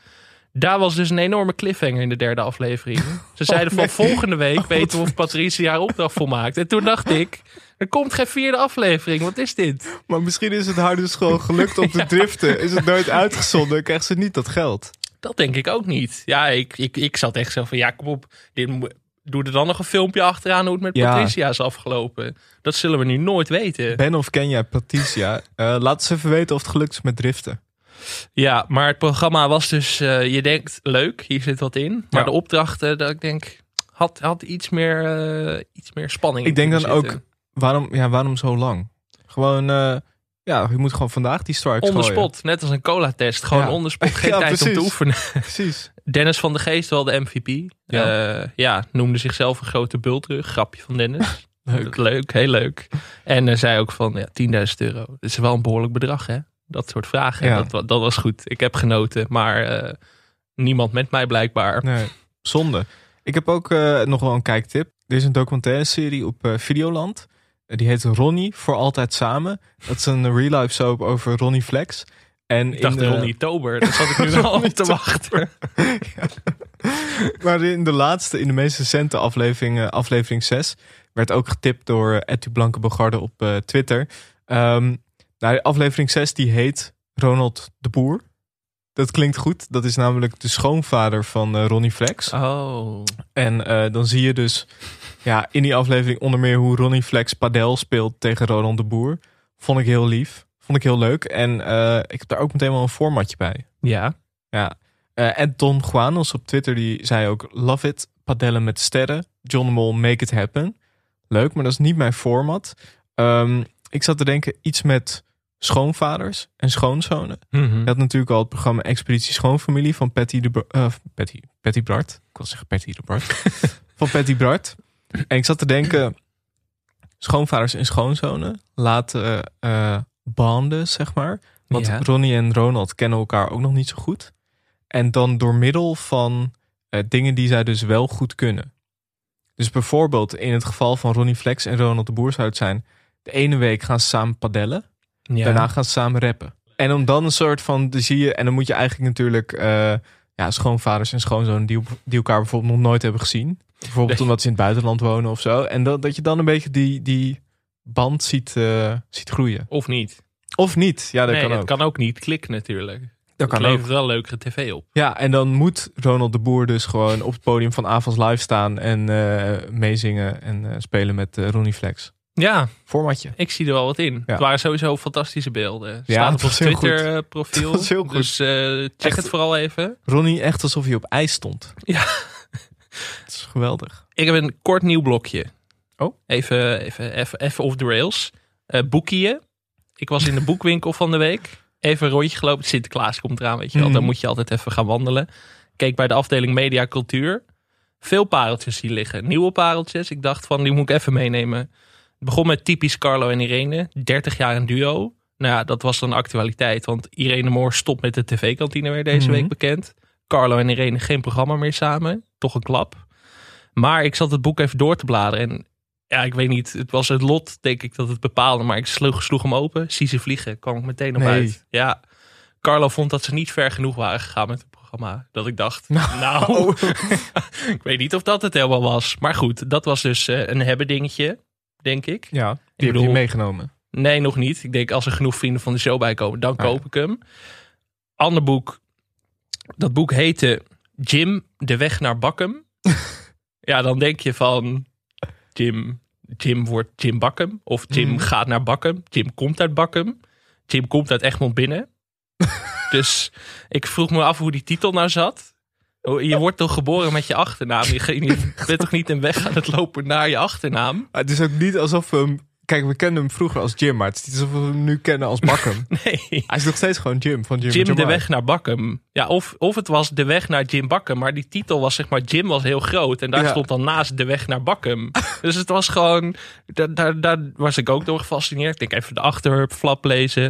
Daar was dus een enorme cliffhanger in de derde aflevering. <laughs> Ze zeiden Oh, nee. van volgende week weten we of Patricia haar opdracht volmaakt. En toen dacht ik, er komt geen vierde aflevering. Wat is dit? Maar misschien is het haar dus gewoon gelukt om te <laughs> driften. Is het nooit uitgezonden, krijgt ze niet dat geld. Dat denk ik ook niet. Ja, ik, ik, ik zat echt zo van, ja, kom op. Dit, doe er dan nog een filmpje achteraan hoe het met Ja. Patricia is afgelopen. Dat zullen we nu nooit weten. Ben of ken jij Patricia? <laughs> Eh, laat eens even weten of het gelukt is met driften. Ja, maar het programma was dus, eh, je denkt, leuk, hier zit wat in. Maar Ja. de opdrachten, dat ik denk, had, had iets, meer, eh, iets meer spanning. Ik denk dan zitten. ook, waarom, ja, waarom zo lang? Gewoon, ja, je moet gewoon vandaag die strikes On the gooien. spot, net als een cola-test. Gewoon Ja. on the spot, <laughs> geen Ja, tijd om te oefenen. <laughs> Precies. Dennis van de Geest, wel de MVP. Ja. Ja, ja noemde zichzelf een grote bultrug. Grapje van Dennis. <laughs> Leuk. Leuk, heel leuk. En uh, zei ook van ja, 10.000 euro. Dat is wel een behoorlijk bedrag, hè? Dat soort vragen. Ja. Dat, wa- dat was goed. Ik heb genoten, maar eh, niemand met mij blijkbaar. Nee, zonde. Ik heb ook eh, nog wel een kijktip. Er is een documentaire serie op eh, Videoland. Eh, die heet Ronnie voor altijd samen. Dat is een real life soap over Ronnie Flex. En Ik dacht in de, Ronnie Tober. Daar zat ik nu <laughs> al te wachten. <laughs> Maar in de laatste, in de meest recente aflevering, aflevering 6, werd ook getipt door Etty Blanke Bogarde op eh, Twitter. Ehm nou, aflevering 6 die heet Ronald de Boer. Dat klinkt goed. Dat is namelijk de schoonvader van eh, Ronnie Flex. Oh. En dan zie je dus ja, in die aflevering onder meer hoe Ronnie Flex padel speelt tegen Ronald de Boer. Vond ik heel lief. Vond ik heel leuk. En eh, ik heb daar ook meteen wel een formatje bij. Ja. Ja. Eh, en Don Juanos op Twitter die zei ook: Love it, padellen met sterren. John de Mol, make it happen. Leuk, maar dat is niet mijn format. Ehm, ik zat te denken iets met schoonvaders en schoonzonen. Je had natuurlijk al het programma Expeditie Schoonfamilie van Patty de Br- eh, Patty, Patty Bart. Ik wil zeggen Patty de Bart. <laughs> van Patty Bart. <clears throat> En ik zat te denken, schoonvaders en schoonzonen laten eh banden, zeg maar. Want Ja. Ronnie en Ronald kennen elkaar ook nog niet zo goed. En dan door middel van eh, dingen die zij dus wel goed kunnen. Dus bijvoorbeeld in het geval van Ronnie Flex en Ronald de Boer zou het zijn... de ene week gaan ze samen padellen. Ja. Daarna gaan ze samen rappen. En om dan een soort van, dan zie je, en dan moet je eigenlijk natuurlijk eh, ja, schoonvaders en schoonzonen die, die elkaar bijvoorbeeld nog nooit hebben gezien. Bijvoorbeeld Nee. omdat ze in het buitenland wonen of zo. En dat, dat je dan een beetje die, die band ziet, eh, ziet groeien. Of niet. Of niet, ja, dat nee, kan het ook. kan ook niet klikken natuurlijk. dat Het kan ook. levert wel leukere tv op. Ja, en dan moet Ronald de Boer dus gewoon op het podium van Avals Live staan en eh, meezingen en eh, spelen met Ronnie Flex. Ja, Formatje. ik zie er wel wat in. Ja. Het waren sowieso fantastische beelden. Ja, Staat het op ons was heel goed. Twitter eh, profiel. Was heel goed. Dus eh, check Echt. het vooral even. Ronnie echt alsof hij op ijs stond. Ja. <laughs> Het is geweldig. Ik heb een kort nieuw blokje. Oh. Even, even, even, even off the rails. Eh boekieën. Ik was in de <laughs> boekwinkel van de week. Even een rondje gelopen. Sinterklaas komt eraan, weet je wel. Mhm. Dan moet je altijd even gaan wandelen. Keek bij de afdeling media cultuur. Veel pareltjes zien liggen. Nieuwe pareltjes. Ik dacht van, die moet ik even meenemen. Begon met typisch Carlo en Irene. 30 jaar een duo. Nou ja, dat was dan actualiteit. Want Irene Moor stopt met de tv-kantine weer deze Mhm. week bekend. Carlo en Irene geen programma meer samen. Toch een klap. Maar ik zat het boek even door te bladeren. En ja, ik weet niet. Het was het lot, denk ik, dat het bepaalde. Maar ik sloeg, sloeg hem open. Zie ze vliegen. Kwam ik meteen op Nee. uit. Ja. Carlo vond dat ze niet ver genoeg waren gegaan met het programma. Dat ik dacht, nou, Oh. <laughs> ik weet niet of dat het helemaal was. Maar goed, dat was dus eh, een hebben dingetje, denk ik. Ja, die Ik heb je meegenomen. Nee, nog niet. Ik denk als er genoeg vrienden van de show bij komen, dan Ah, koop ik hem. Ander boek. Dat boek heette Jim, de weg naar Bakkum. <laughs> ja, dan denk je van Jim, Jim wordt Jim Bakkum. Of Jim Mhm. gaat naar Bakkum. Jim komt uit Bakkum. Jim komt uit Egmond binnen. <laughs> dus ik vroeg me af hoe die titel nou zat. Oh, Je wordt toch geboren met je achternaam? Je bent toch niet een weg aan het lopen naar je achternaam? Het is ook niet alsof we hem... Kijk, we kenden hem vroeger als Jim, maar het is niet alsof we hem nu kennen als Bakken. <laughs> Nee. Hij is nog steeds gewoon Jim van Jim. Jim de Jamai. weg naar Bakkum. Ja, of, of het was de weg naar Jim Bakkum. Maar die titel was zeg maar, Jim was heel groot. En daar Ja. stond dan naast de weg naar Bakkum. <laughs> dus het was gewoon, daar, daar, daar was ik ook door gefascineerd. Ik denk even de achterflap lezen.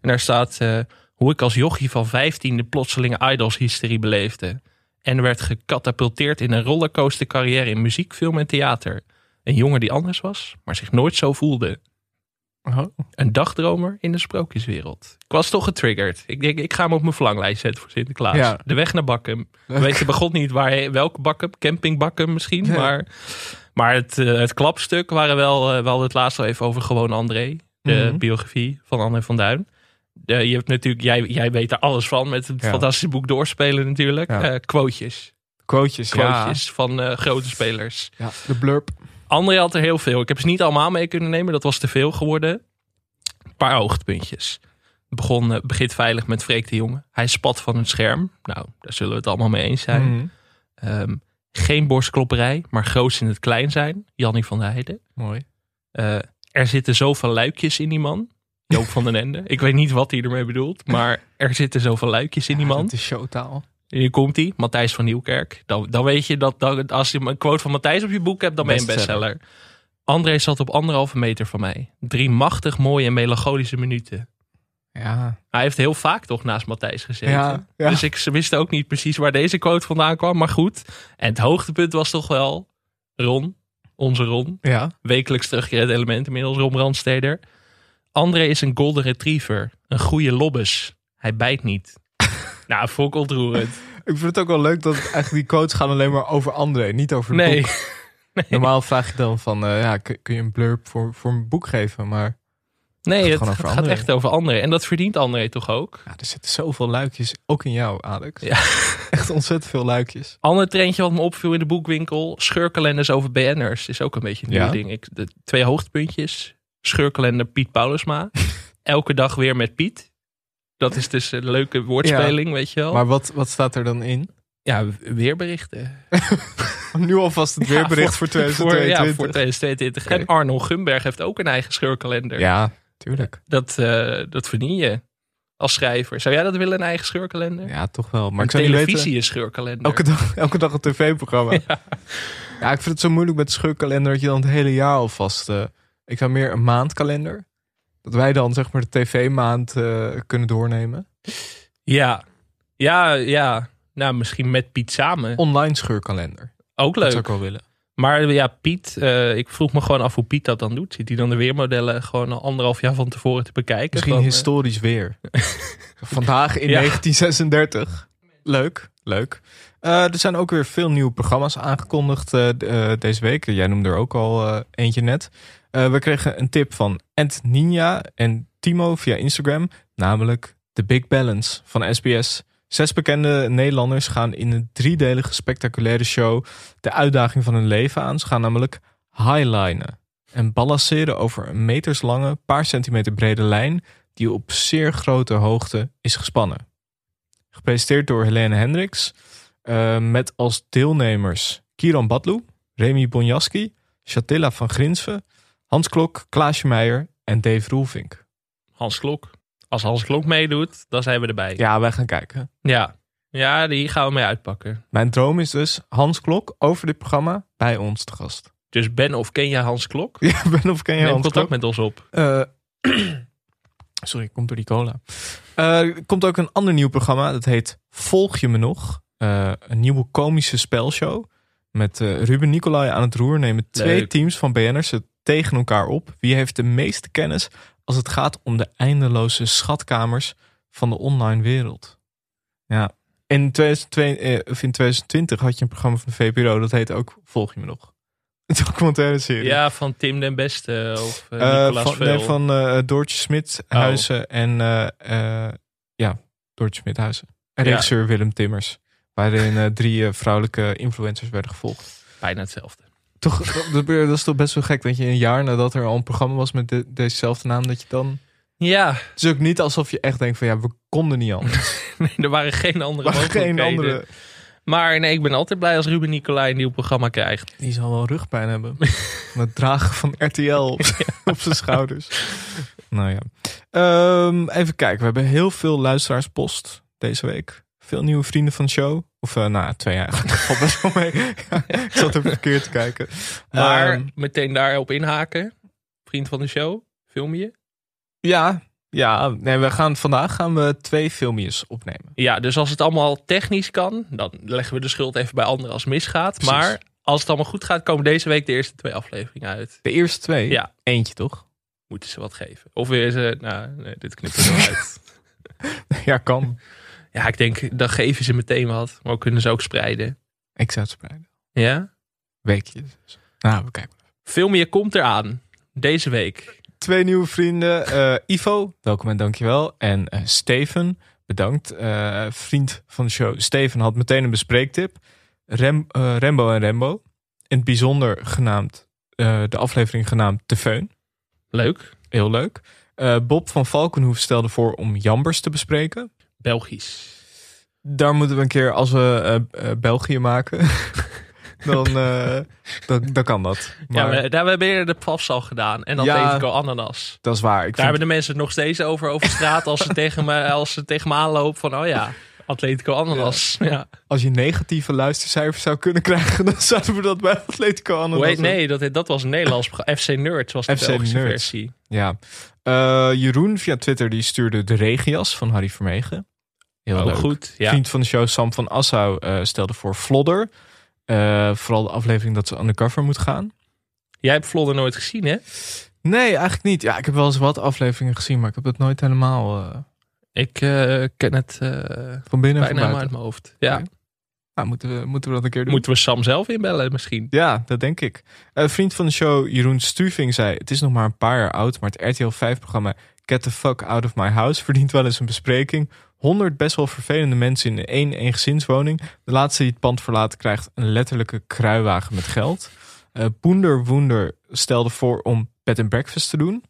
En daar staat eh, hoe ik als jochie van 15 de plotselinge idols hysterie beleefde. En werd gecatapulteerd in een rollercoaster carrière in muziek, film en theater. Een jongen die anders was, maar zich nooit zo voelde. Oh. Een dagdromer in de sprookjeswereld. Ik was toch getriggerd. Ik denk, ik ga hem op mijn verlanglijst zetten voor Sinterklaas. Ja. De weg naar Bakkum. We weten begon niet waar, welke Bakkum. Camping Bakkum misschien. Ja. Maar, maar het, eh, het klapstuk waren wel... eh, we hadden het laatst al even over Gewoon André. De Mhm. biografie van André van Duin. De, je hebt natuurlijk, jij, jij weet er alles van met het Ja. fantastische boek Doorspelen natuurlijk. Ja. Eh, quotejes. Quotejes, ja. Quotejes van eh, grote spelers. ja. De blurb. André had er heel veel. Ik heb ze niet allemaal mee kunnen nemen. Dat was te veel geworden. Een paar hoogtepuntjes. Het begon, eh, begint veilig met Freek de Jonge. Hij spat van het scherm. Nou, daar zullen we het allemaal mee eens zijn. Mhm. Ehm, geen borstklopperij, maar groots in het klein zijn. Jannie van der Heijden. Mooi. Eh, er zitten zoveel luikjes in die man. Joop van den Ende. Ik weet niet wat hij ermee bedoelt. Maar er zitten zoveel luikjes in die man. Het is showtaal. Hier komt hij, Matthijs van Nieuwkerk. Dan, dan weet je dat, dat als je een quote van Matthijs op je boek hebt, dan ben je een Bestseller. André zat op anderhalve meter van mij. Drie machtig mooie en melancholische minuten. Ja. Hij heeft heel vaak toch naast Matthijs gezeten. Ja, ja. Dus ik wist ook niet precies waar deze quote vandaan kwam. Maar goed. En het hoogtepunt was toch wel Ron, onze Ron. Ja. Wekelijks terugkerend element inmiddels, Ron Brandsteder. André is een golden retriever. Een goede lobbes. Hij bijt niet. <laughs> nou, vond ik ontroerend. Ik vind het ook wel leuk dat eigenlijk die quotes gaan alleen maar over André, niet over het Nee. boek. <laughs> Normaal vraag je dan van, eh, ja, kun, je een blurb voor, voor een boek geven? Maar Nee, het, gaat André. echt over André. En dat verdient André toch ook? ja, er zitten zoveel luikjes, ook in jou, Alex. Ja. <laughs> Echt ontzettend veel luikjes. Ander trendje wat me opviel in de boekwinkel. Scheurkalenders over BN'ers. Is ook een beetje een nieuw Ja. ding. Ik, de twee hoogtepuntjes. Scheurkalender Piet Paulusma. <laughs> Elke dag weer met Piet. Dat is dus een leuke woordspeling, weet je wel. Maar wat, wat staat er dan in? ja, weerberichten. <laughs> Nu alvast het <laughs> Ja, weerbericht voor, Voor, 2022. ja, voor 2022. Oké. En Arnold Gumberg heeft ook een eigen scheurkalender. Ja, tuurlijk. Dat, eh, dat verdien je als schrijver. Zou jij dat willen, een eigen scheurkalender? Ja, toch wel. Maar een ik zou niet televisie weten... is scheurkalender. Elke dag, elke dag een tv-programma. Ja. ik vind het zo moeilijk met de scheurkalender dat je dan het hele jaar alvast... eh ik zou meer een maandkalender. Dat wij dan zeg maar de tv-maand eh, kunnen doornemen. Ja. Ja, ja. Nou, misschien met Piet samen. Online scheurkalender. Ook Dat zou leuk. ik wel willen. Maar ja, Piet, eh, ik vroeg me gewoon af hoe Piet dat dan doet. Zit hij dan de weermodellen gewoon al anderhalf jaar van tevoren te bekijken? Misschien Van, eh, historisch weer. <laughs> Vandaag in Ja. 1936. Leuk, leuk. Er zijn ook weer veel nieuwe programma's aangekondigd deze week. Jij noemde er ook al eentje net. Eh, we kregen een tip van Ant Ninja en Timo via Instagram. Namelijk The Big Balance van SBS. Zes bekende Nederlanders gaan in een driedelige spectaculaire show de uitdaging van hun leven aan. Ze gaan namelijk highlinen en balanceren over een meterslange, paar centimeter brede lijn die op zeer grote hoogte is gespannen. Gepresenteerd door Helene Hendricks, eh, met als deelnemers Kieran Badlu, Remy Bonjaski, Chatilla van Grinsven, Hans Klok, Klaasje Meijer en Dave Roelvink. Hans Klok. Als Hans Klok meedoet, dan zijn we erbij. Ja, wij gaan kijken. Ja, ja die gaan we mee uitpakken. Mijn droom is dus Hans Klok over dit programma bij ons te gast. Dus Ben of ken jij Hans Klok? <laughs> Ja, ben of ken je Neem Hans contact Klok? met ons op. Eh, <clears throat> sorry, komt door die cola. Eh, er komt ook een ander nieuw programma. Dat heet Volg je me nog? Eh, een nieuwe komische spelshow. Met Ruben Nicolai aan het roer nemen twee Leuk. teams van BN'ers het tegen elkaar op. Wie heeft de meeste kennis als het gaat om de eindeloze schatkamers van de online wereld? Ja. In, 2002, eh, of in 2020 had je een programma van de VPRO. Dat heet ook Volg je me nog? Een documentaire serie. Ja, van Tim den Beste of uh, Eh, Nicolas van, nee, van eh, Doortje Smit Oh. En eh, eh, ja, Doortje Smit Huizen. En Ja. regisseur Willem Timmers. Waarin eh, drie eh, vrouwelijke influencers werden gevolgd. Bijna hetzelfde. Toch, dat, dat is toch best wel gek dat je een jaar nadat er al een programma was met de, dezezelfde naam, dat je dan... Ja, Het is ook niet alsof je echt denkt van ja, we konden niet anders. <laughs> nee, er waren geen andere Maar geen mogelijkheden. andere... Maar nee, ik ben altijd blij als Ruben Nicolai een nieuw programma krijgt. Die zal wel rugpijn hebben. <laughs> Het dragen van RTL op, <laughs> op zijn schouders. Nou ja. Ehm, even kijken. We hebben heel veel luisteraarspost deze week. Veel nieuwe vrienden van de show. Of eh nou, twee eigenlijk. <laughs> Dat valt best wel mee. Ja, ik zat even verkeerd te kijken. Maar Ehm, meteen daarop inhaken. Vriend van de show, film je? ja, ja nee, we gaan, vandaag gaan we twee filmpjes opnemen. Ja, dus als het allemaal technisch kan, dan leggen we de schuld even bij anderen als het misgaat. Precies. Maar als het allemaal goed gaat, komen deze week de eerste twee afleveringen uit. De eerste twee? Ja. Eentje toch? Moeten ze wat geven. Of weer ze, nou, nee, dit knippen we eruit. <laughs> Ja, kan. Ja, ik denk, dan geven ze meteen wat. Maar kunnen ze ook spreiden. Ik zou het spreiden. Ja? Weekje. dus. Nou, we kijken. Veel meer komt eraan. Deze week. Twee nieuwe vrienden. eh, Ivo, welkom en dankjewel. En eh, Steven, bedankt. Eh, vriend van de show. Steven had meteen een bespreektip. Rem, Rembo en Rembo. In het bijzonder genaamd, eh, de aflevering genaamd De Feun. Leuk. Heel leuk. Eh, Bob van Valkenhoef stelde voor om Jambers te bespreken. Belgisch. Daar moeten we een keer, als we eh, eh, België maken, <laughs> dan, eh, dan, dan kan dat. ja, Maar we, daar hebben we eerder de PFAS al gedaan. En dan Ja. Atletico Ananas. dat is waar. Ik Daar vind, hebben de mensen het nog steeds over over straat als ze <laughs> tegen me, als ze tegen me aanlopen van, oh ja, Atletico Ananas. Ja. als je negatieve luistercijfers zou kunnen krijgen, <laughs> dan zouden we dat bij Atletico Ananas doen. nee, dat, dat was een Nederlands. FC Nerds was de FC Belgische Nerds. versie. Ja. Jeroen via Twitter die stuurde de regias van Harry Vermegen. Heel Ook leuk. goed. Ja. Vriend van de show Sam van Assau eh, stelde voor Flodder. Eh, vooral de aflevering dat ze undercover moet gaan. Jij hebt Vlodder nooit gezien, hè? Nee, eigenlijk niet. Ja, ik heb wel eens wat afleveringen gezien, maar ik heb het nooit helemaal eh, Ik ken het van binnen en van bijna uit mijn hoofd. Ja. Nou, moeten, we, moeten we dat een keer doen? Moeten we Sam zelf inbellen misschien? Ja, dat denk ik. Vriend van de show, Jeroen Struving, zei... Het is nog maar een paar jaar oud, maar het RTL 5-programma... Get the fuck out of my house verdient wel eens een bespreking. 100 best wel vervelende mensen in één eengezinswoning. De laatste die het pand verlaat krijgt een letterlijke kruiwagen met geld. Eh Boender Woender stelde voor om bed and breakfast te doen.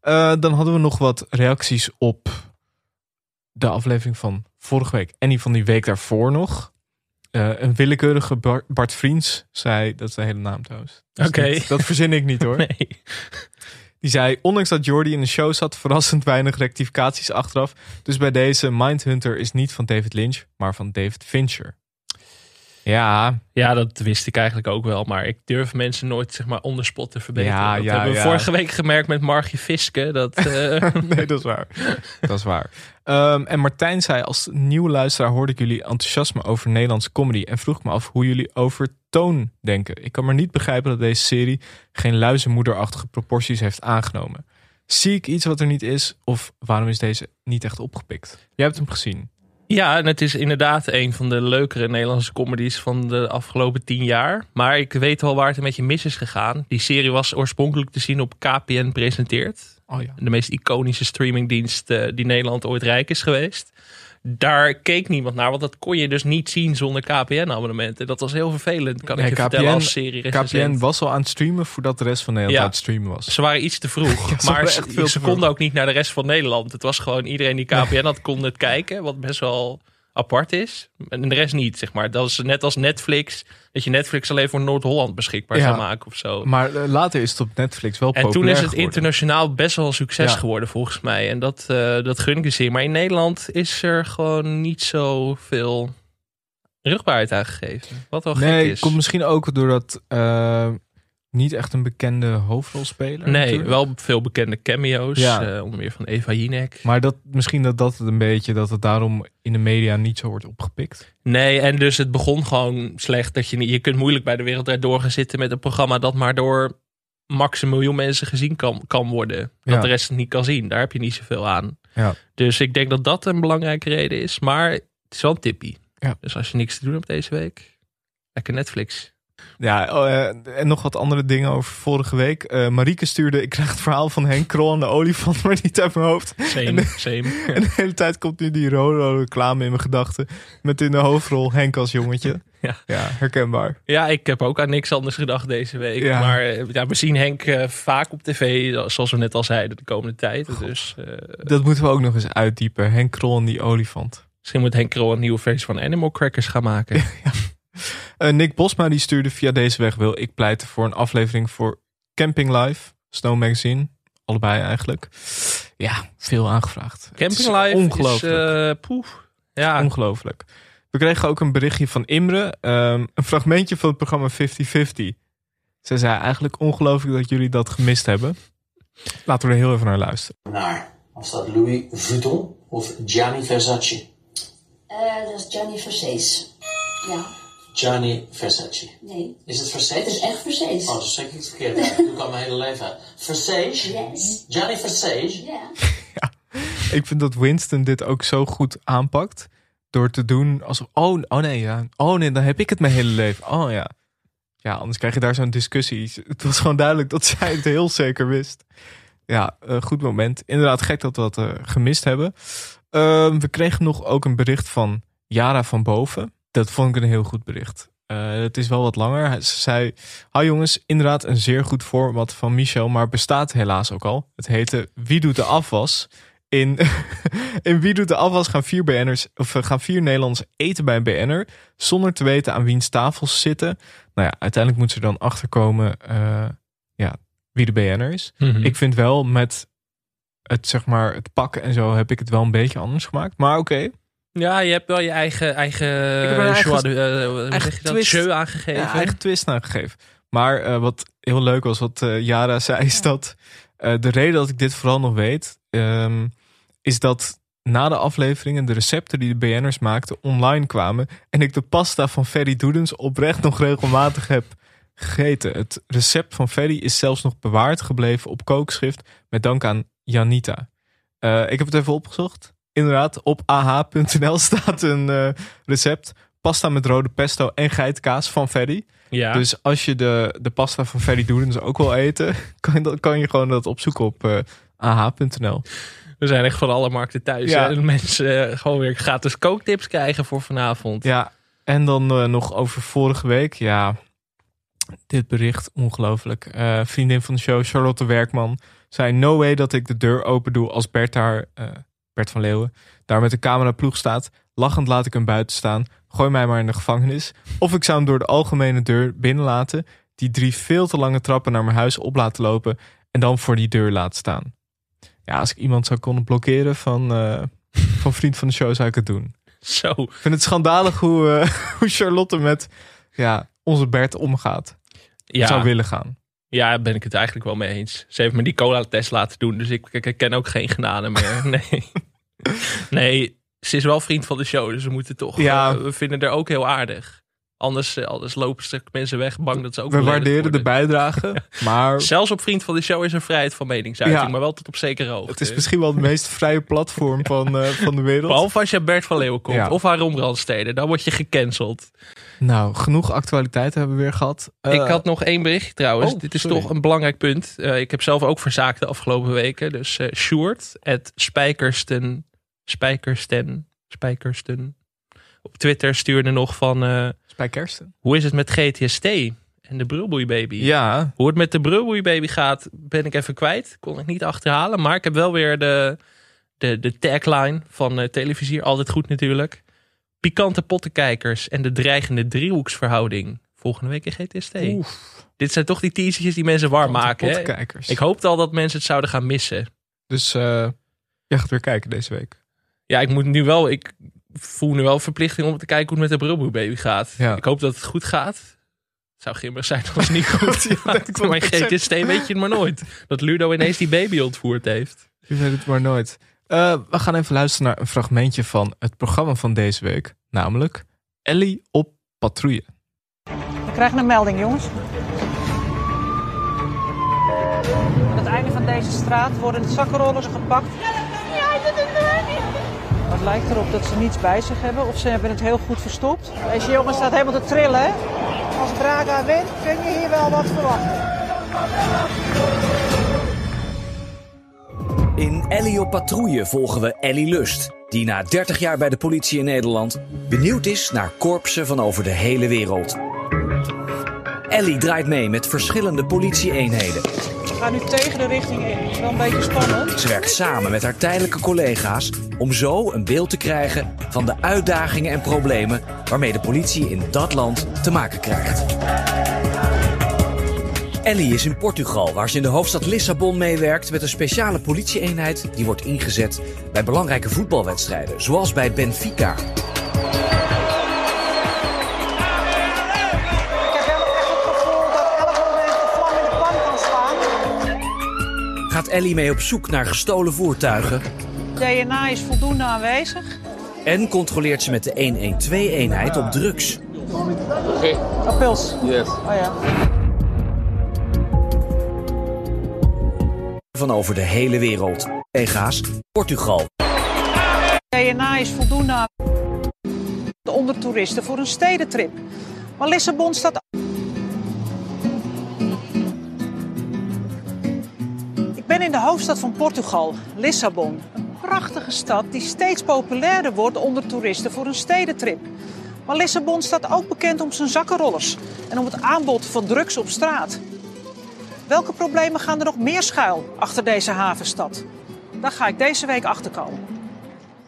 Eh, dan hadden we nog wat reacties op de aflevering van vorige week. En die van die week daarvoor nog. Eh, een willekeurige Bar- Bart Vriends zei, dat is de hele naam trouwens. Dus Oké. Dat, dat verzin ik niet hoor. <laughs> Nee. Die zei, ondanks dat Jordi in de show zat, verrassend weinig rectificaties achteraf. Dus bij deze, Mindhunter is niet van David Lynch, maar van David Fincher. Ja, Ja, dat wist ik eigenlijk ook wel. Maar ik durf mensen nooit zeg maar on the spot te verbeteren. Ja, dat ja, hebben we ja. vorige week gemerkt met Margie Fiske. Dat, <laughs> eh, nee, dat is waar. <laughs> dat is waar. Ehm, en Martijn zei, als nieuwe luisteraar hoorde ik jullie enthousiasme over Nederlandse comedy. En vroeg me af hoe jullie over toon denken. Ik kan maar niet begrijpen dat deze serie geen luizenmoederachtige proporties heeft aangenomen. Zie ik iets wat er niet is? Of waarom is deze niet echt opgepikt? Jij hebt hem gezien. ja, en het is inderdaad een van de leukere Nederlandse comedies van de afgelopen tien jaar. Maar ik weet wel waar het een beetje mis is gegaan. Die serie was oorspronkelijk te zien op KPN Presenteert. Oh ja. de meest iconische streamingdienst eh, die Nederland ooit rijk is geweest. Daar keek niemand naar, want dat kon je dus niet zien zonder KPN-abonnementen. Dat was heel vervelend, kan ik je vertellen als serie KPN was al aan het streamen voordat de rest van Nederland Ja. aan het streamen was. Ze waren iets te vroeg, <laughs> Ja, ze maar ze, ze konden ook niet naar de rest van Nederland. Het was gewoon iedereen die KPN had, kon het kijken, wat best wel apart is. En de rest niet, zeg maar. Dat is net als Netflix, dat je Netflix alleen voor Noord-Holland beschikbaar Ja. zou maken of zo. Maar eh, later is het op Netflix wel En populair toen is het geworden. internationaal best wel een succes Ja. geworden volgens mij. En dat, eh, dat gun ik zeer. Maar in Nederland is er gewoon niet zoveel rugbaarheid aan gegeven. Wat wel Nee, gek is. komt misschien ook doordat eh, niet echt een bekende hoofdrolspeler. nee, natuurlijk. wel veel bekende cameo's. Ja. eh, onder meer van Eva Jinek. Maar dat, misschien dat dat het een beetje, dat het daarom in de media niet zo wordt opgepikt. Nee, en dus het begon gewoon slecht. Dat je, niet, je kunt moeilijk bij de wereld door gaan zitten met een programma dat maar door max een miljoen mensen gezien kan, kan worden. Dat Ja. de rest het niet kan zien. Daar heb je niet zoveel aan. Ja. Dus ik denk dat dat een belangrijke reden is. Maar het is wel een tippie. Ja. Dus als je niks te doen hebt deze week, lekker Netflix. Ja, oh, eh, en nog wat andere dingen over vorige week. Eh Marieke stuurde, ik krijg het verhaal van Henk Krol en de olifant, <laughs> maar niet uit mijn hoofd. Same, same. <laughs> En de hele tijd komt nu die rode reclame in mijn gedachten. Met in de hoofdrol Henk als jongetje. <laughs> Ja. ja herkenbaar. Ja, ik heb ook aan niks anders gedacht deze week. Ja. Maar eh, ja, we zien Henk vaak op tv, zoals we net al zeiden, de komende tijd. Dus Dat moeten we ook nog eens uitdiepen. Henk Krol en die olifant. misschien moet Henk Krol een nieuwe versie van Animal Crackers gaan maken. Eh, Nick Bosma die stuurde via deze weg wil ik pleiten voor een aflevering voor Camping Live, Snow Magazine. Allebei eigenlijk. Ja, veel aangevraagd. Camping is Live Ongelooflijk. is... eh, poef. Ja, Ongelooflijk. We kregen ook een berichtje van Imre. ehm, een fragmentje van het programma 50-50. Ze zei eigenlijk ongelooflijk dat jullie dat gemist hebben. Laten we er heel even naar luisteren. naar? Of dat Louis Vuitton of Gianni Versace? Eh, dat is Gianni Versace. Ja, Gianni Versace. nee. Is het Versace? Het is echt Versace. Oh, dat zeg ik het verkeerd. uit. Doe ik al mijn hele leven uit. Versace? Yes. Gianni Versace? Ja. Ik vind dat Winston dit ook zo goed aanpakt. Door te doen alsof, oh, oh nee, ja. Oh nee, dan heb ik het mijn hele leven. Oh ja. Ja, anders krijg je daar zo'n discussie. Het was gewoon duidelijk dat zij het heel zeker wist. Ja, eh, goed moment. Inderdaad, gek dat we dat eh, gemist hebben. Ehm, we kregen nog ook een bericht van Jara van Boven. Dat vond ik een heel goed bericht. Eh, het is wel wat langer. Hij- Ze zei: Hoi jongens, inderdaad een zeer goed format van Michel, maar bestaat helaas ook al. Het heette Wie doet de afwas? In, <laughs> in Wie doet de afwas gaan vier BN'ers, of eh, gaan vier Nederlanders eten bij een BN'er zonder te weten aan wiens tafels zitten. Nou ja, uiteindelijk moeten ze dan achterkomen eh, ja, wie de BN'er is. Mhm. Ik vind wel met het, zeg maar, het pakken en zo heb ik het wel een beetje anders gemaakt. Maar oké, ja, je hebt wel je eigen, eigen, heb een eigen- joie eh, hoe eigen je twist. Jeu aangegeven. ja, eigen twist aangegeven. Maar eh, wat heel leuk was, wat eh Jara zei, is dat eh, de reden dat ik dit vooral nog weet, ehm, is dat na de afleveringen de recepten die de BN'ers maakten online kwamen en ik de pasta van Ferry Doedens oprecht nog regelmatig heb gegeten. Het recept van Ferry is zelfs nog bewaard gebleven op kookschrift met dank aan Janita. Eh, ik heb het even opgezocht. Inderdaad, op ah.nl staat een eh, recept. Pasta met rode pesto en geitenkaas van Ferry. Ja. Dus als je de, de pasta van Ferry Doedens ook wil eten, <laughs> kan je, dat, kan je gewoon dat opzoeken op eh, ah.nl. We zijn echt van alle markten thuis. Ja. En mensen eh, gewoon weer gratis kooktips krijgen voor vanavond. Ja, en dan nog over vorige week. Ja, dit bericht, ongelooflijk. Vriendin van de show, Charlotte Werkman, zei... No way dat ik de deur open doe als Bert daar, eh, Bert van Leeuwen, daar met de camera ploeg staat. Lachend laat ik hem buiten staan. Gooi mij maar in de gevangenis. Of ik zou hem door de algemene deur binnenlaten... die drie veel te lange trappen naar mijn huis op laten lopen... En dan voor die deur laat staan. Ja, als ik iemand zou kunnen blokkeren van, eh, van vriend van de show, zou ik het doen. Zo. Ik vind het schandalig hoe, eh, <laughs> hoe Charlotte met ja, onze Bert omgaat. Ja, Zou willen gaan. ja, ben ik het eigenlijk wel mee eens. Ze heeft me die cola-test laten doen, dus ik, ik, ik ken ook geen genade meer. <laughs> Nee. <laughs> nee, ze is wel vriend van de show, dus we moeten toch... Ja. eh, we vinden haar ook heel aardig. Anders, eh, anders lopen ze mensen weg, bang dat ze ook We waarderen de bijdrage, <laughs> maar Zelfs op vriend van de show is er vrijheid van meningsuiting, Ja. maar wel tot op zekere hoogte. het is misschien wel het meest vrije platform <laughs> van, eh, van de wereld. Behalve als je Bert van Leeuwen komt Ja. of Aaron Brandstede, dan word je gecanceld. Nou, genoeg actualiteiten hebben we weer gehad. Eh, ik had nog één berichtje trouwens. oh, Dit is sorry. toch een belangrijk punt. Ik heb zelf ook verzaakt de afgelopen weken. Dus Sjoerd, het Spijkersten, Spijkersten, Spijkersten. Op Twitter stuurde nog van, eh, bij Kersten. hoe is het met GTST en de Brulboei-baby? Ja, Hoe het met de Brulboei-baby gaat, ben ik even kwijt. Kon ik niet achterhalen. Maar ik heb wel weer de, de, de tagline van eh televisier. Altijd goed natuurlijk. Pikante pottenkijkers en de dreigende driehoeksverhouding. Volgende week in GTST. Dit zijn toch die teasertjes die mensen warm maken. Hè? Kijkers. Ik hoopte al dat mensen het zouden gaan missen. Dus eh jij gaat weer kijken deze week. Ja, ik moet nu wel. Ik voel nu wel verplichting om te kijken hoe het met de Brulboei-baby gaat. Ja. Ik hoop dat het goed gaat. Het zou grimmig zijn als het niet <laughs> goed gaat. maar. GTST weet je het <laughs> maar nooit. Dat Ludo ineens die baby ontvoerd heeft. Je weet het maar nooit. Eh, we gaan even luisteren naar een fragmentje van het programma van deze week. Namelijk Ellie op patrouille. We krijgen een melding, jongens. Aan het einde van deze straat worden de zakkenrollers gepakt. Het lijkt erop dat ze niets bij zich hebben of ze hebben het heel goed verstopt. Deze jongen staat helemaal te trillen? Als Braga wint, kun je hier wel wat verwachten. In Ellie op patrouille volgen we Ellie Lust, die na 30 jaar bij de politie in Nederland benieuwd is naar korpsen van over de hele wereld. Ellie draait mee met verschillende politieeenheden. Gaan nu tegen de richting in. Het is wel een beetje spannend. Ze werkt samen met haar tijdelijke collega's om zo een beeld te krijgen van de uitdagingen en problemen waarmee de politie in dat land te maken krijgt. Ellie is in Portugal, waar ze in de hoofdstad Lissabon meewerkt met een speciale politieeenheid die wordt ingezet bij belangrijke voetbalwedstrijden, zoals bij Benfica. Gaat Ellie mee op zoek naar gestolen voertuigen DNA is voldoende aanwezig. en controleert ze met de 112-eenheid op drugs. Oh, pils. Yes. Oh ja. Van over de hele wereld. Collega's, Portugal, DNA is voldoende aan de ondertoeristen voor een stedentrip. Maar Lissabon staat. Ben in de hoofdstad van Portugal, Lissabon. Een prachtige stad die steeds populairder wordt onder toeristen voor een stedentrip. Maar Lissabon staat ook bekend om zijn zakkenrollers en om het aanbod van drugs op straat. Welke problemen gaan er nog meer schuil achter deze havenstad? Daar ga ik deze week achterkomen.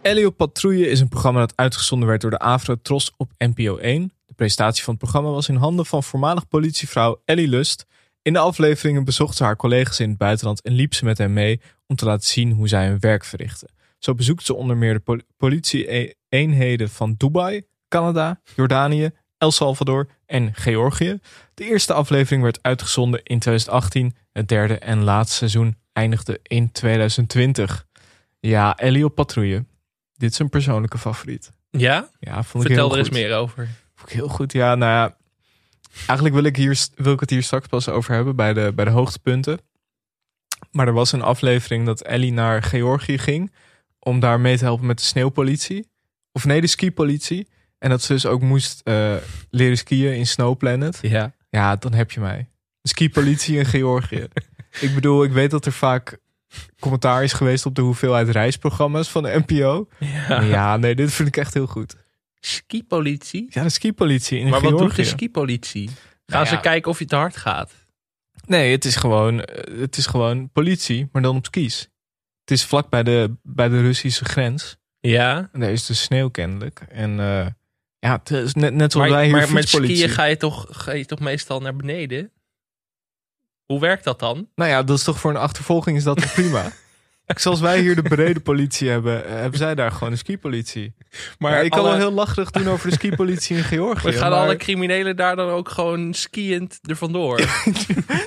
Ellie op patrouille is een programma dat uitgezonden werd door de Avro Tros op NPO 1. De presentatie van het programma was in handen van voormalig politievrouw Ellie Lust. In de afleveringen bezocht ze haar collega's in het buitenland en liep ze met hen mee om te laten zien hoe zij hun werk verrichten. Zo bezoekt ze onder meer de pol- politie-eenheden van Dubai, Canada, Jordanië, El Salvador en Georgië. De eerste aflevering werd uitgezonden in 2018. Het derde en laatste seizoen eindigde in 2020. Ja, Ellie op patrouille. Dit is een persoonlijke favoriet. Ja? Ja, vond ik Vertel heel er eens meer over. Vond ik heel goed. Ja, nou ja. Eigenlijk wil ik, hier, wil ik het hier straks pas over hebben bij de, bij de hoogtepunten. Maar er was een aflevering dat Ellie naar Georgië ging. Om daar mee te helpen met de sneeuwpolitie. Of nee, de skipolitie. En dat ze dus ook moest eh, leren skiën in Snow Planet. Ja. Ja, dan heb je mij. De skipolitie in Georgië. <laughs> ik bedoel, ik weet dat er vaak commentaar is geweest op de hoeveelheid reisprogramma's van de NPO. ja. Ja, nee, dit vind ik echt heel goed. Skipolitie? Ja, de skipolitie in Maar wat Georgië. doet de skipolitie? Gaan Nou ze ja. kijken of je te hard gaat? Nee, het is gewoon, eh, het is gewoon politie, maar dan op skis. Het is vlak bij de, bij de Russische grens. Ja. En daar is de sneeuw kennelijk. En eh, ja, het is net, net zoals Maar, wij hier maar met skiën ga je, toch, ga je toch meestal naar beneden? Hoe werkt dat dan? Nou ja, dat is toch voor een achtervolging is dat prima. <laughs> <laughs> Zoals wij hier de brede politie hebben, eh, hebben zij daar gewoon een skipolitie. Maar ik kan alle- wel heel lacherig doen over de skipolitie in Georgië. We gaan maar- alle criminelen daar dan ook gewoon skiënd er vandoor. <laughs>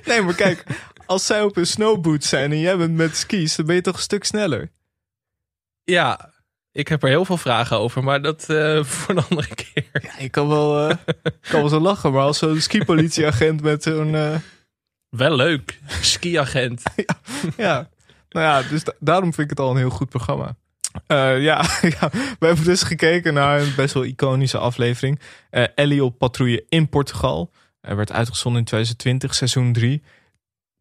Nee, maar kijk, als zij op een snowboot zijn en jij bent met skis, dan ben je toch een stuk sneller. ja, ik heb er heel veel vragen over, maar dat eh, <laughs> voor een andere keer. Ja, ik kan wel, eh, kan wel zo lachen, maar als zo'n skipolitieagent met zo'n... Wel leuk. Skiagent. ja, nou ja, dus da- daarom vind ik het al een heel goed programma. Eh, <laughs> ja, we hebben dus gekeken naar een best wel iconische aflevering. Eh, Ellie op patrouille in Portugal. Er werd uitgezonden in 2020, seizoen 3.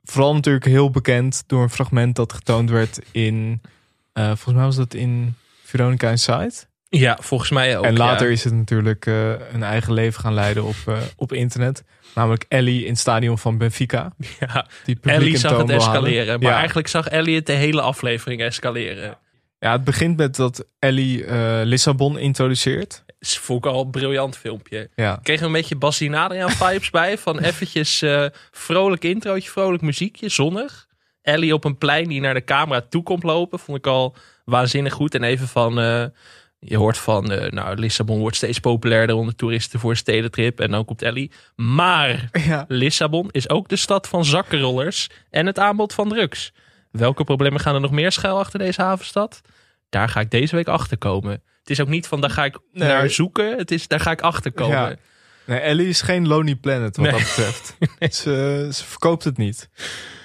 Vooral natuurlijk heel bekend door een fragment dat getoond werd in... eh, volgens mij was dat in Veronica Inside. Ja, volgens mij ook. en later ja. is het natuurlijk eh, een eigen leven gaan leiden op, eh, op internet. Namelijk Ellie in het stadion van Benfica. Ja, Die Ellie zag het escaleren. Maar Ja. eigenlijk zag Ellie het de hele aflevering escaleren. Ja, het begint met dat Ellie eh, Lissabon introduceert. Dat vond ik al een briljant filmpje. Ja. Ik kreeg een beetje Adriaan <laughs> vibes bij. Van eventjes vrolijk introotje, vrolijk muziekje, zonnig. Ellie op een plein die naar de camera toe komt lopen. Vond ik al waanzinnig goed. En even van... je hoort van, eh, nou, Lissabon wordt steeds populairder onder toeristen voor een stedentrip. En dan komt Ellie. Maar <laughs> Ja. Lissabon is ook de stad van zakkenrollers en het aanbod van drugs. Welke problemen gaan er nog meer schuil achter deze havenstad? Daar ga ik deze week achter komen. Het is ook niet van daar ga ik Nee. naar zoeken. Het is daar ga ik achter komen. Ja. Nee, Ellie is geen Lonely Planet wat Nee. dat betreft. <laughs> ze, ze verkoopt het niet.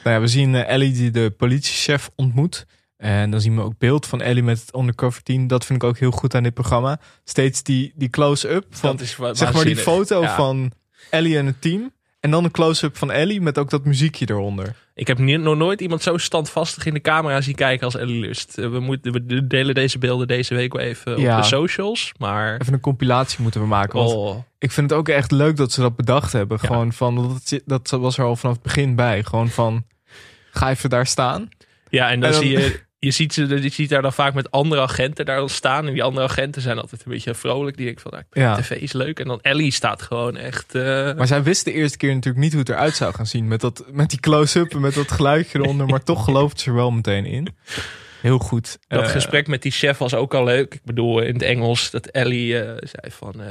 Nou ja, we zien eh, Ellie die de politiechef ontmoet. En dan zien we ook beeld van Ellie met het undercover team. Dat vind ik ook heel goed aan dit programma. Steeds die, die close-up van Dat is wa- zeg maar die foto Ja. van Ellie en het team. En dan een close-up van Ellie met ook dat muziekje eronder. Ik heb nog nooit iemand zo standvastig in de camera zien kijken als Ellie Lust. Eh, We, moeten, we delen deze beelden deze week wel even Ja. op de socials. Maar Even een compilatie moeten we maken. Want oh, ik vind het ook echt leuk dat ze dat bedacht hebben. Ja. Gewoon van, dat, dat was er al vanaf het begin bij. Gewoon van, ga even daar staan. ja, en dan, En dan- zie je... <laughs> Je ziet, ze, je ziet daar dan vaak met andere agenten daar dan staan. En die andere agenten zijn altijd een beetje vrolijk. Die denken van, nou, Ja. tv is leuk. En dan Ellie staat gewoon echt... eh, Maar zij wist de eerste keer natuurlijk niet hoe het eruit zou gaan zien. Met, dat, met die close-up en met dat geluidje eronder. Maar toch gelooft ze er wel meteen in. Heel goed. Dat Eh, gesprek met die chef was ook al leuk. Ik bedoel, in het Engels dat Ellie eh, zei van...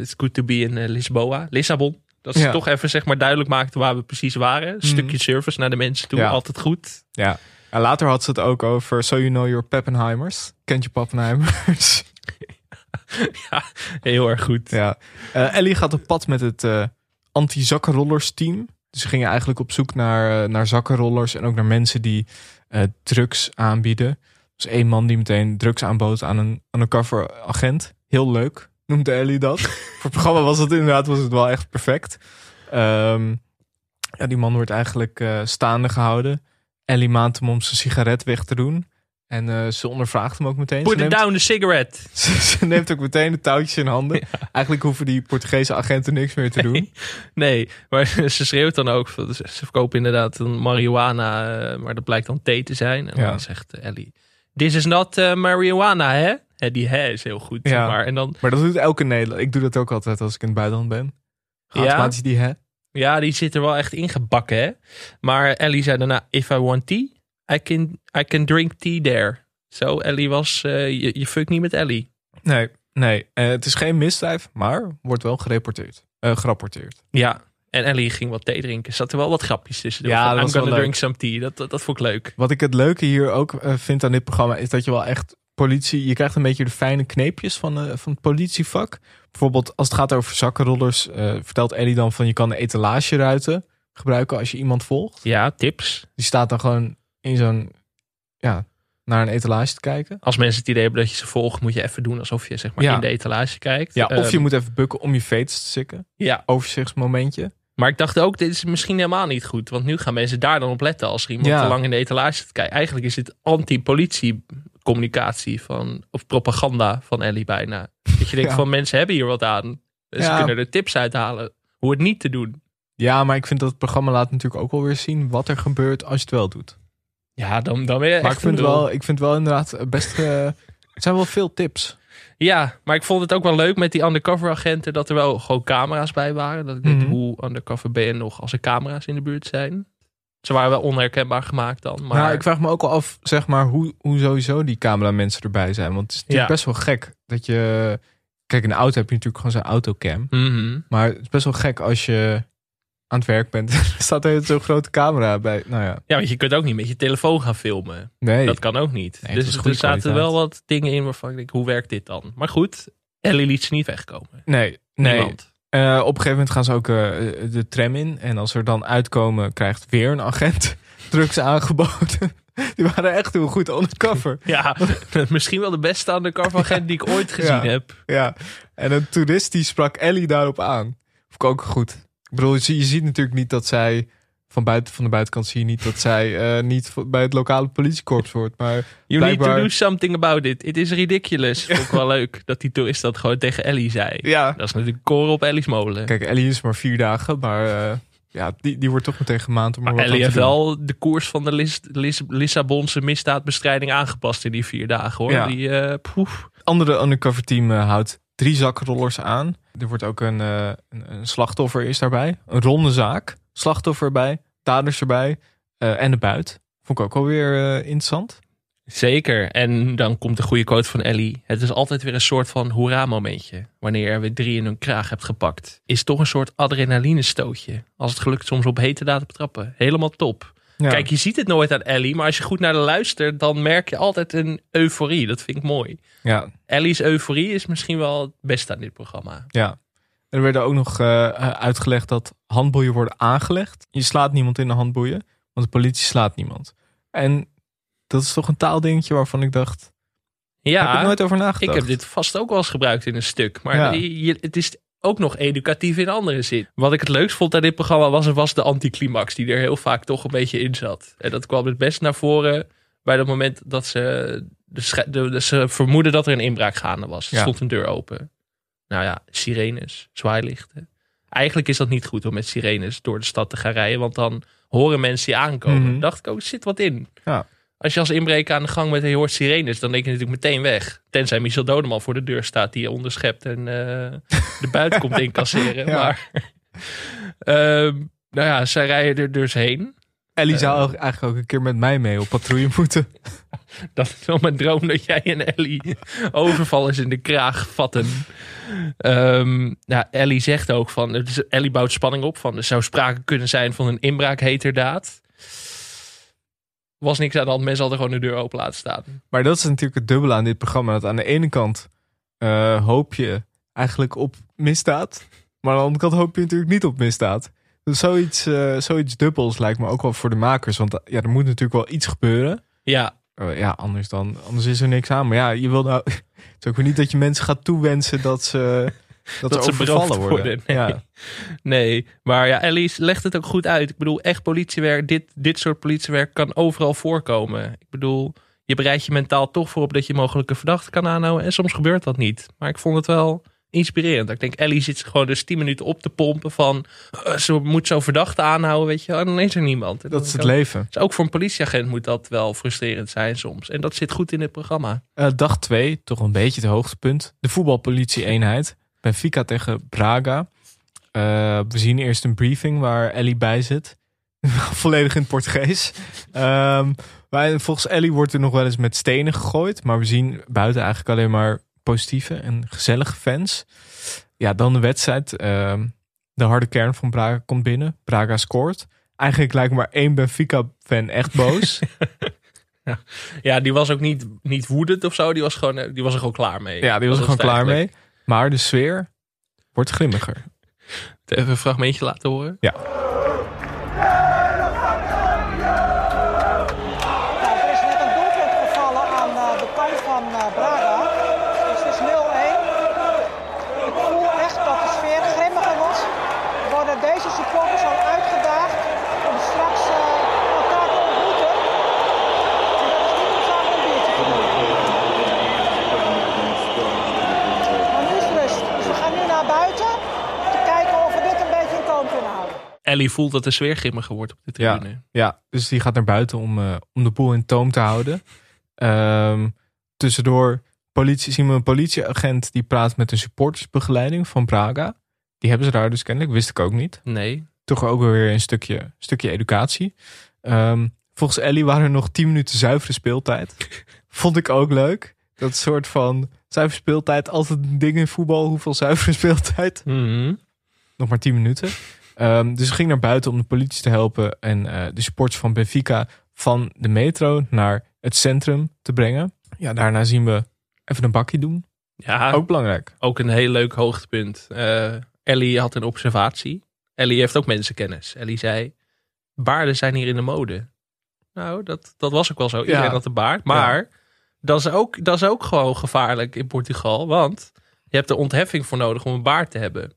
it's good to be in Lisboa. Lissabon. Dat ze Ja. toch even zeg maar duidelijk maakte waar we precies waren. Een stukje service naar de mensen toe. Ja. Altijd goed. Ja. En later had ze het ook over So You Know Your Pappenheimers. Kent je Pappenheimers? <laughs> ja, heel erg goed. ja. Eh, Ellie gaat op pad met het eh, anti-zakkenrollers team. Dus ze gingen eigenlijk op zoek naar, eh, naar zakkenrollers. En ook naar mensen die drugs aanbieden. Was één man die meteen drugs aanbood aan een undercover agent. Heel leuk, noemde Ellie dat. <laughs> Voor het programma was het inderdaad was het wel echt perfect. Ehm, ja, die man wordt eigenlijk staande gehouden. Ellie maand hem om zijn sigaret weg te doen. En eh, ze ondervraagt hem ook meteen. Put Ze it neemt- down the cigarette. <laughs> ze, neemt ook meteen de touwtjes in handen. <laughs> Eigenlijk hoeven die Portugese agenten niks meer te doen. <laughs> Nee, maar ze schreeuwt dan ook. Ze verkopen inderdaad een marihuana. eh, Maar dat blijkt dan thee te zijn. En Ja. dan zegt eh, Ellie... This is not eh, marijuana, hè? Hè, Die hè is heel goed. Ja. Maar, en dan Maar dat doet elke Nederlander. Ik doe dat ook altijd als ik in het buitenland ben. Automatisch die hè. Ja, die zit er wel echt ingebakken, hè? Maar Ellie zei daarna, if I want tea, I can, I can drink tea there. Zo, Ellie was, eh, je, je fuckt niet met Ellie. Nee, nee. Eh, het is geen misdrijf, maar wordt wel gereporteerd. Eh, gerapporteerd. Ja, en Ellie ging wat thee drinken. Zat er wel wat grapjes tussen. Ja, Van, dat I'm gonna leuk. drink some tea. Dat, dat, dat vond ik leuk. Wat ik het leuke hier ook vind aan dit programma is dat je wel echt politie. Je krijgt een beetje de fijne kneepjes van, eh, van het politievak. Bijvoorbeeld als het gaat over zakkenrollers, eh, vertelt Ellie dan van je kan de etalageruiten gebruiken als je iemand volgt. Ja, tips. Die staat dan gewoon in zo'n ja, naar een etalage te kijken. Als mensen het idee hebben dat je ze volgt, moet je even doen alsof je zeg maar Ja. in de etalage kijkt. Ja, of je Ehm, moet even bukken om je veters te sikken. Ja, Overzichtsmomentje. Maar ik dacht ook, dit is misschien helemaal niet goed. Want nu gaan mensen daar dan op letten als er iemand Ja. te lang in de etalage zit kijken. Eigenlijk is dit anti-politie communicatie van, of propaganda van Ellie bijna. Dat je denkt Ja. van mensen hebben hier wat aan. Ze Ja. kunnen er tips uithalen hoe het niet te doen. Ja, maar ik vind dat het programma laat natuurlijk ook wel weer zien wat er gebeurt als je het wel doet. Ja, dan, dan ben je Maar ik vind, wel, ik vind wel inderdaad best. eh, er zijn wel veel tips. Ja, maar ik vond het ook wel leuk met die undercover agenten dat er wel gewoon camera's bij waren. Dat ik denk, Mhm. hoe undercover ben je nog als er camera's in de buurt zijn? Ze waren wel onherkenbaar gemaakt dan. Maar Nou, ik vraag me ook al af, zeg maar, hoe, hoe sowieso die cameramensen erbij zijn. Want het is natuurlijk Ja. best wel gek dat je... Kijk, in de auto heb je natuurlijk gewoon zo'n autocam. Mhm. Maar het is best wel gek als je aan het werk bent. <laughs> er staat er zo'n grote camera bij. Nou ja, Ja, want je kunt ook niet met je telefoon gaan filmen. nee. Dat kan ook niet. Nee, dus er zaten kwaliteit. wel wat dingen in waarvan ik denk, hoe werkt dit dan? Maar goed, Ellie liet ze niet wegkomen. Nee, nee. Niemand. Eh, op een gegeven moment gaan ze ook eh, de tram in. En als er dan uitkomen, krijgt weer een agent <laughs> drugs aangeboden. <laughs> Die waren echt heel goed undercover. Ja, misschien wel de beste undercover agent die ik ooit gezien Ja. heb. Ja, en een toerist die sprak Ellie daarop aan. Vond ik ook goed. Ik bedoel, je, zie- je ziet natuurlijk niet dat zij... Van, buiten, van de buitenkant zie je niet dat zij eh, niet bij het lokale politiekorps hoort. Maar You need to do something about it. It is ridiculous. Vond ik wel leuk dat die toerist dat gewoon tegen Ellie zei. ja, Dat is natuurlijk koren op Ellie's molen. kijk, Ellie is maar vier dagen. Maar eh, ja, die, die wordt toch meteen gemaand om maar wat Ellie heeft wel de koers van de Lis- Lis- Lissabonse misdaadbestrijding aangepast in die vier dagen hoor. Ja. Die, poef. andere undercover team houdt drie zakrollers aan. Er wordt ook een, eh, een, een slachtoffer is daarbij. Een ronde zaak. Slachtoffer erbij. Daders erbij. eh, en de buit. Vond ik ook alweer eh interessant. Zeker. En dan komt de goede quote van Ellie. Het is altijd weer een soort van hoera momentje. Wanneer er weer drie in hun kraag hebt gepakt. Is toch een soort adrenaline stootje. Als het gelukt soms op hete daad te trappen. Helemaal top. Ja. Kijk, je ziet het nooit aan Ellie. Maar als je goed naar de luistert, dan merk je altijd een euforie. Dat vind ik mooi. ja, Ellie's euforie is misschien wel het beste aan dit programma. ja. Er werd ook nog eh, uitgelegd dat handboeien worden aangelegd. Je slaat niemand in de handboeien. Want de politie slaat niemand. En dat is toch een taaldingetje waarvan ik dacht... Ja, heb ik nooit over nagedacht. Ik heb dit vast ook wel eens gebruikt in een stuk. Maar Ja. je- je- het is ook nog educatief in andere zin. Wat ik het leukst vond aan dit programma was, was de anticlimax. Die er heel vaak toch een beetje in zat. En dat kwam het best naar voren bij dat moment dat ze, de, de, de- ze vermoeden dat er een inbraak gaande was. Er Ja. stond een deur open. Nou ja, sirenes, zwaailichten. Eigenlijk is dat niet goed om met sirenes door de stad te gaan rijden. Want dan horen mensen je aankomen. Mhm. Dacht ik ook, er zit wat in. Ja. Als je als inbreker aan de gang bent en je hoort sirenes, dan denk je natuurlijk meteen weg. Tenzij Michel Dodeman voor de deur staat die je onderschept en eh, de buiten komt <laughs> incasseren. Ja. Maar, ehm, nou ja, zij rijden er dus heen. Ellie Eh. zou eigenlijk ook een keer met mij mee op patrouille <laughs> moeten. <laughs> Dat is wel mijn droom dat jij en Ellie overvallers in de kraag vatten. Nou, Ellie zegt ook van, het is- Ellie bouwt spanning op van, er zou sprake kunnen zijn van een inbraakheterdaad. Was niks aan de hand, mensen hadden gewoon de deur open laten staan. Maar dat is natuurlijk het dubbele aan dit programma. Dat aan de ene kant eh, hoop je eigenlijk op misdaad. Maar aan de andere kant hoop je natuurlijk niet op misdaad. Dus zoiets, eh, zoiets dubbels lijkt me ook wel voor de makers. Want eh, ja, er moet natuurlijk wel iets gebeuren. Ja, Eh, ja, anders, dan, anders is er niks aan. Maar ja, je wil nou... <laughs> Het is ook weer niet dat je mensen gaat toewensen dat ze... <laughs> Dat, Dat ze overvallen worden. worden. Nee. Ja. Nee, maar ja, Ellie legt het ook goed uit. Ik bedoel, echt politiewerk, dit, dit soort politiewerk kan overal voorkomen. Ik bedoel, je bereidt je mentaal toch voor op dat je mogelijke verdachte kan aanhouden. En soms gebeurt dat niet. Maar ik vond het wel inspirerend. Ik denk, Ellie zit gewoon dus 10 minuten op te pompen van... eh, ze moet zo verdachte aanhouden, weet je. En dan is er niemand. En Dat is het kan- leven. Dus ook voor een politieagent moet dat wel frustrerend zijn soms. En dat zit goed in het programma. Eh, dag 2, toch een beetje het hoogtepunt. De voetbalpolitie-eenheid. Benfica tegen Braga. Eh, we zien eerst een briefing waar Ellie bij zit. <laughs> Volledig in het Portugees. Ehm, maar volgens Ellie wordt er nog wel eens met stenen gegooid. Maar we zien buiten eigenlijk alleen maar positieve en gezellige fans. Ja, dan de wedstrijd. Ehm, de harde kern van Braga komt binnen. Braga scoort. Eigenlijk lijkt maar één Benfica-fan echt boos. <laughs> Ja, die was ook niet, niet woedend of zo. Die was, gewoon, eh, die was er gewoon klaar mee. ja, die was er Dat gewoon klaar mee. Maar de sfeer wordt grimmiger. Even een fragmentje laten horen. Ja. Nou, er is net een doelpunt gevallen aan eh, de kant van eh, Braga. Dus het is 0-1. Ik voel echt dat de sfeer grimmiger wordt. Worden deze supporters al uitgedaagd om straks eh, elkaar te ontmoeten. En dat is niet om samen een biertje te drinken. Maar nu is het rust. Dus we gaan nu naar buiten te kijken of we dit een beetje in toom kunnen houden. Ellie voelt dat de sfeer grimmiger wordt op de tribune. Ja, dus die gaat naar buiten om, eh, om de boel in toom te houden. Ehm, tussendoor politie, zien we een politieagent die praat met een supportersbegeleiding van Braga. Die hebben ze daar dus kennelijk, wist ik ook niet. Nee. Toch ook weer een stukje, stukje educatie. Ehm, volgens Ellie waren er nog 10 minuten zuivere speeltijd. <laughs> Vond ik ook leuk. Dat soort van zuivere speeltijd, altijd een ding in voetbal. Hoeveel zuivere <laughs> speeltijd? Mhm. Nog maar 10 minuten. Ehm, dus ze ging naar buiten om de politie te helpen en eh, de sports van Benfica van de metro naar het centrum te brengen. Ja, daarna zien we even een bakje doen. Ja, Ook belangrijk. ook een heel leuk hoogtepunt. Eh, Ellie had een observatie. Ellie heeft ook mensenkennis. Ellie zei, baarden zijn hier in de mode. Nou, dat, dat was ook wel zo. Iedereen Ja. had een baard. Maar dat, is ook, dat is ook gewoon gevaarlijk in Portugal. Want je hebt er ontheffing voor nodig om een baard te hebben.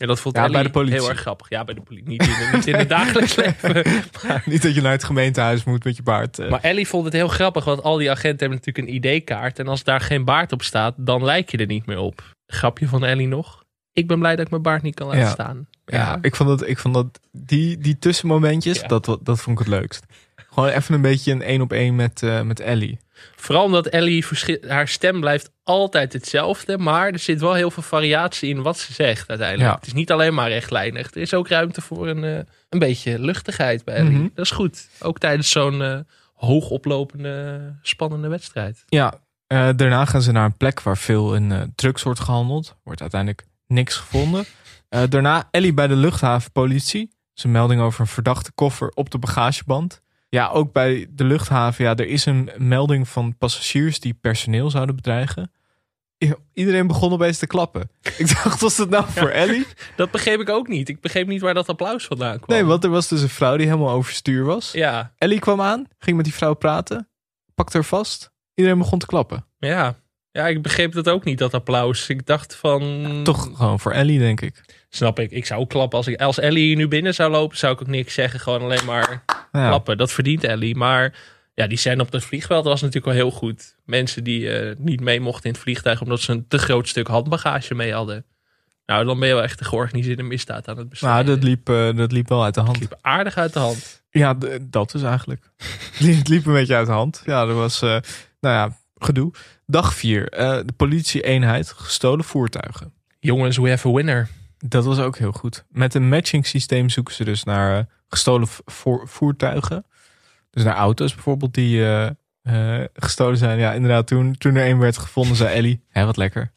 En dat vond Ja, Ellie bij de politie. heel erg grappig. Ja, bij de politie. Niet in, niet in het <laughs> dagelijks leven. <laughs> Niet dat je naar het gemeentehuis moet met je baard. eh. Maar Ellie vond het heel grappig, want al die agenten hebben natuurlijk een ID-kaart. En als daar geen baard op staat, dan lijk je er niet meer op. Grapje van Ellie nog. Ik ben blij dat ik mijn baard niet kan laten Ja. staan. Ja, ik vond dat, ik vond dat die, die tussenmomentjes, Ja. dat, dat vond ik het leukst. Gewoon even een beetje een één op één met, eh, met Ellie. Vooral omdat Ellie, haar stem blijft altijd hetzelfde. Maar er zit wel heel veel variatie in wat ze zegt uiteindelijk. Ja. Het is niet alleen maar rechtlijnig. Er is ook ruimte voor een, eh, een beetje luchtigheid bij Ellie. Mhm. Dat is goed. Ook tijdens zo'n eh, hoogoplopende, spannende wedstrijd. Ja, daarna gaan ze naar een plek waar veel in drugs wordt gehandeld. Wordt uiteindelijk niks gevonden. Daarna Ellie bij de luchthavenpolitie. Een melding over een verdachte koffer op de bagageband. Ja, ook bij de luchthaven. Ja, er is een melding van passagiers die personeel zouden bedreigen. Iedereen begon opeens te klappen. <laughs> Ik dacht, was dat nou voor Ellie? <laughs> Dat begreep ik ook niet. Ik begreep niet waar dat applaus vandaan kwam. Nee, want er was dus een vrouw die helemaal overstuur was. Ja, Ellie kwam aan, ging met die vrouw praten, pakte haar vast. Iedereen begon te klappen. ja. Ja, ik begreep dat ook niet, dat applaus. Ik dacht van... Toch gewoon voor Ellie, denk ik. Snap ik. Ik zou klappen. Als, ik, als Ellie hier nu binnen zou lopen, zou ik ook niks zeggen. Gewoon alleen maar Ja. klappen. Dat verdient Ellie. Maar ja, die scène op het vliegveld was natuurlijk wel heel goed. Mensen die eh, niet mee mochten in het vliegtuig omdat ze een te groot stuk handbagage mee hadden. Nou, dan ben je wel echt een georganiseerde misdaad aan het Nou, bestrijden. dat liep, eh, dat liep wel uit de hand. liep aardig uit de hand. Ja, dat dus eigenlijk. <laughs> Het liep een beetje uit de hand. Ja, er was, eh, nou ja, gedoe. Dag 4. de politie-eenheid, gestolen voertuigen. Jongens, we have a winner. Dat was ook heel goed. Met een matching systeem zoeken ze dus naar gestolen voertuigen. Dus naar auto's bijvoorbeeld die eh, eh, gestolen zijn. Ja, inderdaad, toen, toen er een werd gevonden, zei Ellie, <laughs> hé, wat lekker.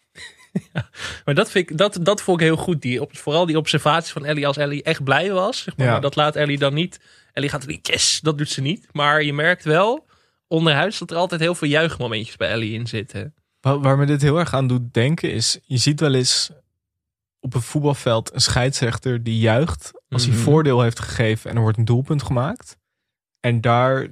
Maar dat, vind ik, dat, dat vond ik heel goed. Die, op, vooral die observatie van Ellie als Ellie echt blij was. Zeg maar, Ja. maar dat laat Ellie dan niet. Ellie gaat er niet, yes, dat doet ze niet. Maar je merkt wel, onderhuis dat er altijd heel veel juichmomentjes bij Ellie in zitten. Waar, waar me dit heel erg aan doet denken is, je ziet wel eens op een voetbalveld een scheidsrechter die juicht als hij Mhm. voordeel heeft gegeven en er wordt een doelpunt gemaakt. En daar,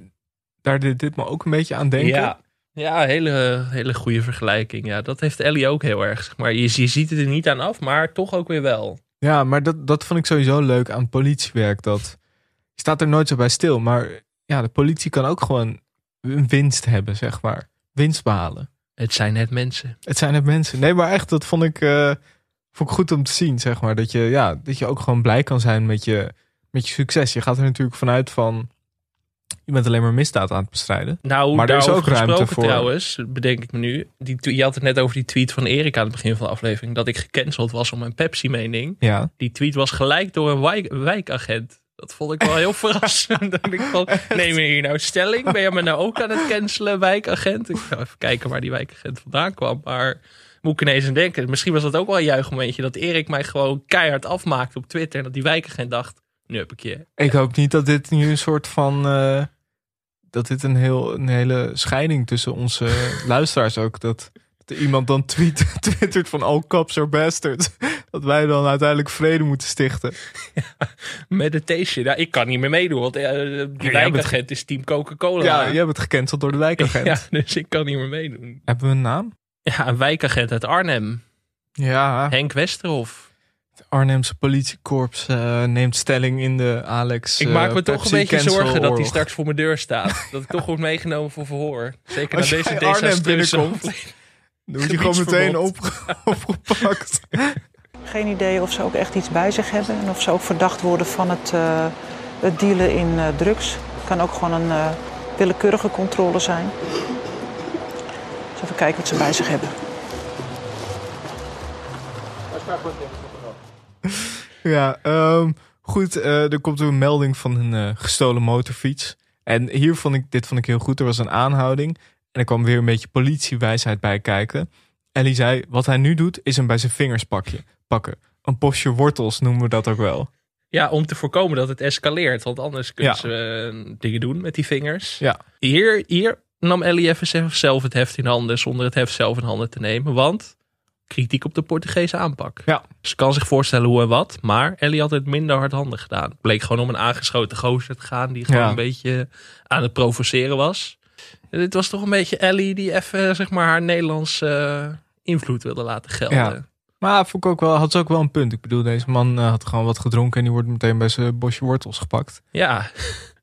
daar deed dit me ook een beetje aan denken. Ja, ja hele, hele goede vergelijking. Ja, dat heeft Ellie ook heel erg. Zeg maar je, je ziet het er niet aan af, maar toch ook weer wel. Ja, maar dat, dat vond ik sowieso leuk aan politiewerk. Dat, je staat er nooit zo bij stil, maar ja, de politie kan ook gewoon een winst hebben, zeg maar. Winst behalen. Het zijn net mensen. Het zijn het mensen. Nee, maar echt, dat vond ik, eh, vond ik goed om te zien, zeg maar. Dat je, ja, dat je ook gewoon blij kan zijn met je, met je succes. Je gaat er natuurlijk vanuit van, je bent alleen maar misdaad aan het bestrijden. Nou, Maar er is ook ruimte voor- trouwens, bedenk ik me nu. Die, je had het net over die tweet van Erik aan het begin van de aflevering. Dat ik gecanceld was om mijn Pepsi-mening. Ja. Die tweet was gelijk door een wijk, wijkagent. Dat vond ik wel heel <laughs> verrassend. Dan denk ik van, neem je hier nou stelling? Ben je me nou ook aan het cancelen, wijkagent? Ik ga even kijken waar die wijkagent vandaan kwam. Maar moet ik ineens aan denken. Misschien was dat ook wel een juichmomentje. Dat Erik mij gewoon keihard afmaakte op Twitter. En dat die wijkagent dacht, nu heb ik je. Ik hoop niet dat dit nu een soort van, eh, dat dit een, heel, een hele scheiding tussen onze <laughs> luisteraars ook, dat, dat iemand dan tweet, <laughs> twittert van all cops are bastards. Dat wij dan uiteindelijk vrede moeten stichten. Meditation. Ja, ik kan niet meer meedoen, want eh, die jij bent wijkagent is team Coca-Cola. Ja, jij bent gecanceld door de wijkagent. <laughs> Ja, dus ik kan niet meer meedoen. Hebben we een naam? Ja, een wijkagent uit Arnhem. Ja, Henk Westerhof. het Arnhemse politiekorps eh, neemt stelling in de Alex. Ik eh, maak me toch een beetje zorgen dat hij straks voor mijn deur staat. Dat ik toch wordt meegenomen voor verhoor. Zeker Als na deze desastreuze binnenkomt. Dan word je gewoon meteen op, <laughs> opgepakt. Geen idee of ze ook echt iets bij zich hebben en of ze ook verdacht worden van het, eh, het dealen in eh, drugs. Het kan ook gewoon een eh, willekeurige controle zijn. Even kijken wat ze bij zich hebben. <laughs> Ja, ehm, Goed, eh, er komt een melding van een eh, gestolen motorfiets. En hier vond ik, dit vond ik heel goed. Er was een aanhouding. En er kwam weer een beetje politiewijsheid bij kijken. En die zei, wat hij nu doet, is hem bij zijn vingers pakje, pakken. Een postje wortels noemen we dat ook wel. Ja, om te voorkomen dat het escaleert. Want anders kunnen Ja. ze eh, dingen doen met die vingers. Ja. Hier, hier nam Ellie even zelf- het heft in handen zonder het heft zelf in handen te nemen. Want kritiek op de Portugese aanpak. Ja. Ze kan zich voorstellen hoe en wat. Maar Ellie had het minder hardhandig gedaan. Het bleek gewoon om een aangeschoten gozer te gaan. Die gewoon Ja. een beetje aan het provoceren was. En dit was toch een beetje Ellie die even zeg maar, haar Nederlandse eh, invloed wilde laten gelden. Ja. Maar vond ik ook wel, had ze ook wel een punt. Ik bedoel, deze man eh, had gewoon wat gedronken en die wordt meteen bij zijn bosje wortels gepakt. Ja,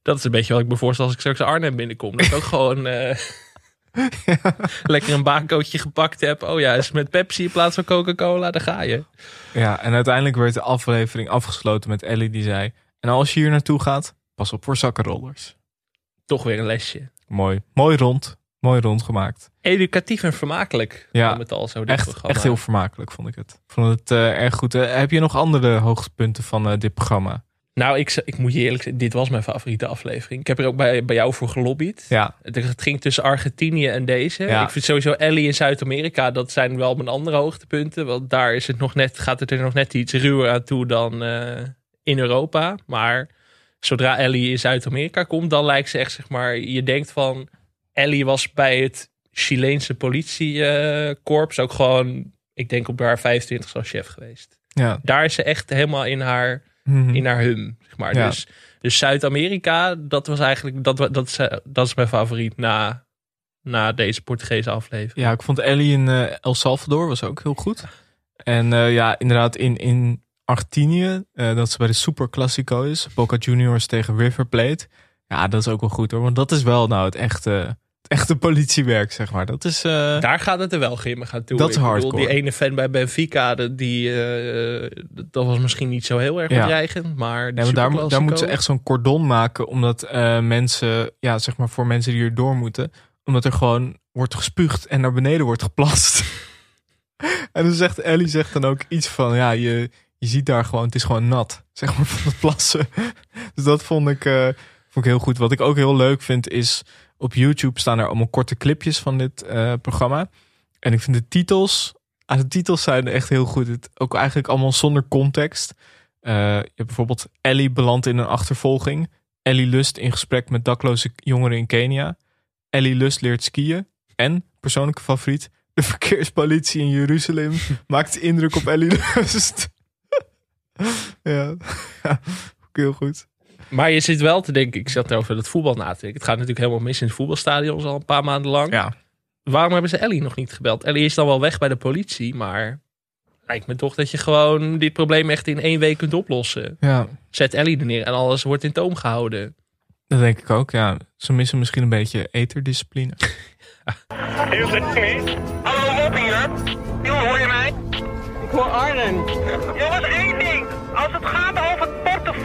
dat is een beetje wat ik me voorstel als ik straks Arnhem binnenkom. Dat ik ook <laughs> gewoon eh, lekker een baancootje gepakt heb. Oh ja, is met Pepsi in plaats van Coca-Cola, daar ga je. Ja, en uiteindelijk werd de aflevering afgesloten met Ellie die zei... En als je hier naartoe gaat, pas op voor zakkenrollers. Toch weer een lesje. Mooi. Mooi rond. Mooi rond gemaakt. Educatief en vermakelijk. Ja, met al zo dit Echt, programma. echt heel vermakelijk vond ik het. Vond het eh, erg goed. Heb je nog andere hoogtepunten van eh, dit programma? Nou, ik, ik moet je eerlijk zeggen, dit was mijn favoriete aflevering. Ik heb er ook bij, bij jou voor gelobbyd. Ja, Het, ging tussen Argentinië en deze. Ja. Ik vind sowieso Ellie in Zuid-Amerika, dat zijn wel mijn andere hoogtepunten. Want daar is het nog net, gaat het er nog net iets ruwer aan toe dan eh, in Europa. Maar zodra Ellie in Zuid-Amerika komt, dan lijkt ze echt, zeg maar, je denkt van... Ellie was bij het Chileense politiekorps ook gewoon, ik denk op haar 25 als chef geweest. ja. Daar is ze echt helemaal in haar Mhm. in haar hum. Zeg maar. Ja. Dus, dus Zuid-Amerika, dat was eigenlijk dat, dat, is, eh, dat is mijn favoriet na, na deze Portugese aflevering. Ja, ik vond Ellie in eh, El Salvador was ook heel goed. En eh, ja, inderdaad in, in Argentinië, dat ze bij de Super Classico is. Boca Juniors tegen River Plate. Ja, dat is ook wel goed hoor. Want dat is wel nou het echte, echte politiewerk, zeg maar. Dat is... eh, Daar gaat het er wel grimmig aan toe. Dat is Ik bedoel, hardcore. Die ene fan bij Benfica, die, eh, dat was misschien niet zo heel erg Ja. bedreigend. Maar, de Nee, maar daar, moet- daar moeten ze echt zo'n cordon maken. Omdat eh, mensen, ja, zeg maar voor mensen die er door moeten. Omdat er gewoon wordt gespuugd en naar beneden wordt geplast. <laughs> en dan zegt Ellie zegt dan ook iets van, ja, je, je ziet daar gewoon, het is gewoon nat. Zeg maar <laughs> van het plassen. dus dat vond ik, vond ik heel goed. Wat ik ook heel leuk vind is, op YouTube staan er allemaal korte clipjes van dit eh, programma. En ik vind de titels, ah, de titels zijn echt heel goed. Het, ook eigenlijk allemaal zonder context. Eh, je hebt bijvoorbeeld Ellie belandt in een achtervolging. Ellie Lust in gesprek met dakloze jongeren in Kenia. Ellie Lust leert skiën. En, persoonlijke favoriet, de <laughs> verkeerspolitie in Jeruzalem <laughs> maakt indruk op Ellie Lust. <laughs> ja, ja, ook heel goed. Maar je zit wel te denken, ik zat over het voetbal na te denken. Het gaat natuurlijk helemaal mis in het voetbalstadion al een paar maanden lang. Ja, Waarom hebben ze Ellie nog niet gebeld? Ellie is dan wel weg bij de politie, maar lijkt me toch dat je gewoon dit probleem echt in één week kunt oplossen. ja, Zet Ellie er neer en alles wordt in toom gehouden. dat denk ik ook. Ja, ze missen misschien een beetje eterdiscipline. <laughs> Zit niet. Hallo, op hier. Jongen, hoor je mij? Ik hoor Arnhem. Jongens, één ding. Als het gaat over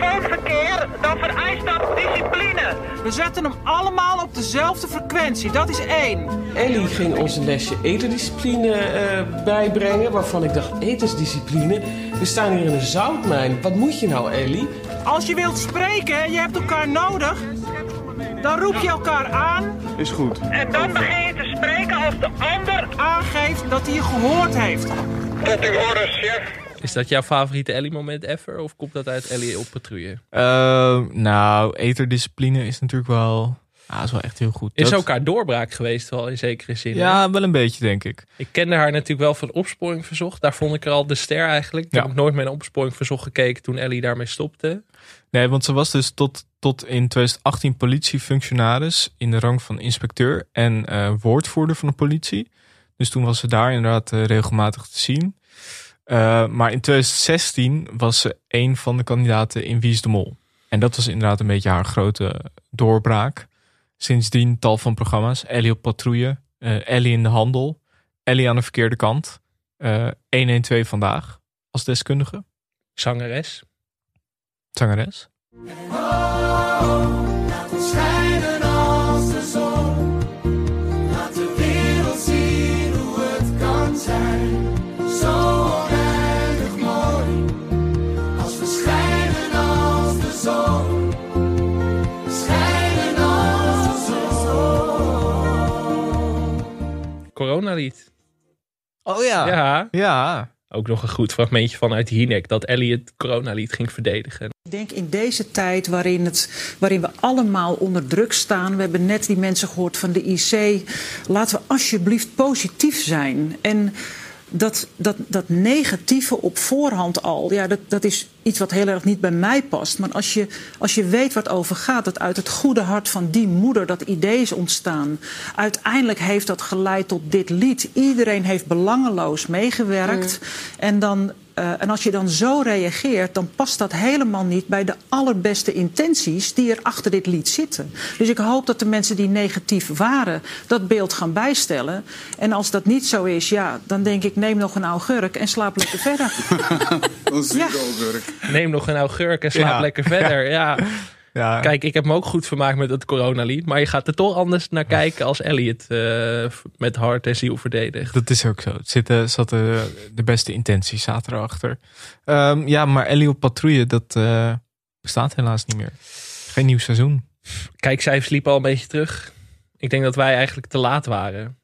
portofoonverkeer, dan vereist dat discipline. We zetten hem allemaal op dezelfde frequentie. Dat is één. Ellie ging ons een lesje eterdiscipline eh, bijbrengen, waarvan ik dacht, etensdiscipline? We staan hier in een zoutmijn. Wat moet je nou, Ellie? Als je wilt spreken en je hebt elkaar nodig, dan roep je elkaar aan, En dan begin je te spreken als de ander. aangeeft dat hij je gehoord heeft. Tot uw orders, chef. Is dat jouw favoriete Ellie-moment ever? Of komt dat uit Ellie op patrouille? Eh, nou, eterdiscipline is natuurlijk wel, ja, is wel echt heel goed. Is Dat- ook haar doorbraak geweest wel in zekere zin. hè? Ja, wel een beetje denk ik. Ik kende haar natuurlijk wel van Opsporing Verzocht. Daar vond ik er al de ster eigenlijk. Ik Ja. heb ook nooit meer naar Opsporing Verzocht gekeken toen Ellie daarmee stopte. Nee, want ze was dus tot, tot in 2018 politiefunctionaris in de rang van inspecteur en eh, woordvoerder van de politie. Dus toen was ze daar inderdaad eh, regelmatig te zien. Eh, maar in 2016 was ze een van de kandidaten in Wie is de Mol. En dat was inderdaad een beetje haar grote doorbraak. Sindsdien tal van programma's. Ellie op patrouille, eh, Ellie in de handel, Ellie aan de verkeerde kant, eh 112 vandaag als deskundige, Zangeres. zangeres. Laat Oh ja. Ja. Ja. Ook nog een goed fragmentje vanuit Hinek dat Ellie het coronalied ging verdedigen. Ik denk in deze tijd waarin, het, waarin we allemaal onder druk staan. We hebben net die mensen gehoord van de IC. Laten we alsjeblieft positief zijn. En dat, dat, dat negatieve op voorhand al, ja, dat, dat is iets wat heel erg niet bij mij past. Maar als je, als je weet wat over gaat, dat uit het goede hart van die moeder dat idee is ontstaan. Uiteindelijk heeft dat geleid tot dit lied. Iedereen heeft belangeloos meegewerkt. En dan eh, en als je dan zo reageert, dan past dat helemaal niet bij de allerbeste intenties die er achter dit lied zitten. Dus ik hoop dat de mensen die negatief waren dat beeld gaan bijstellen. En als dat niet zo is, ja, dan denk ik neem nog een augurk en slaap lekker verder. <laughs> ja. Neem nog een augurk en slaap Ja. lekker verder. Ja. Ja. Kijk, ik heb me ook goed vermaakt met het coronalied. Maar je gaat er toch anders naar kijken als Ellie het eh, met hart en ziel verdedigt. Dat is ook zo. Het zitten, zat de, de beste intenties zaten erachter. Ehm, ja, maar Ellie op patrouille, dat eh, bestaat helaas niet meer. Geen nieuw seizoen. Kijkcijfers liepen al een beetje terug. Ik denk dat wij eigenlijk te laat waren.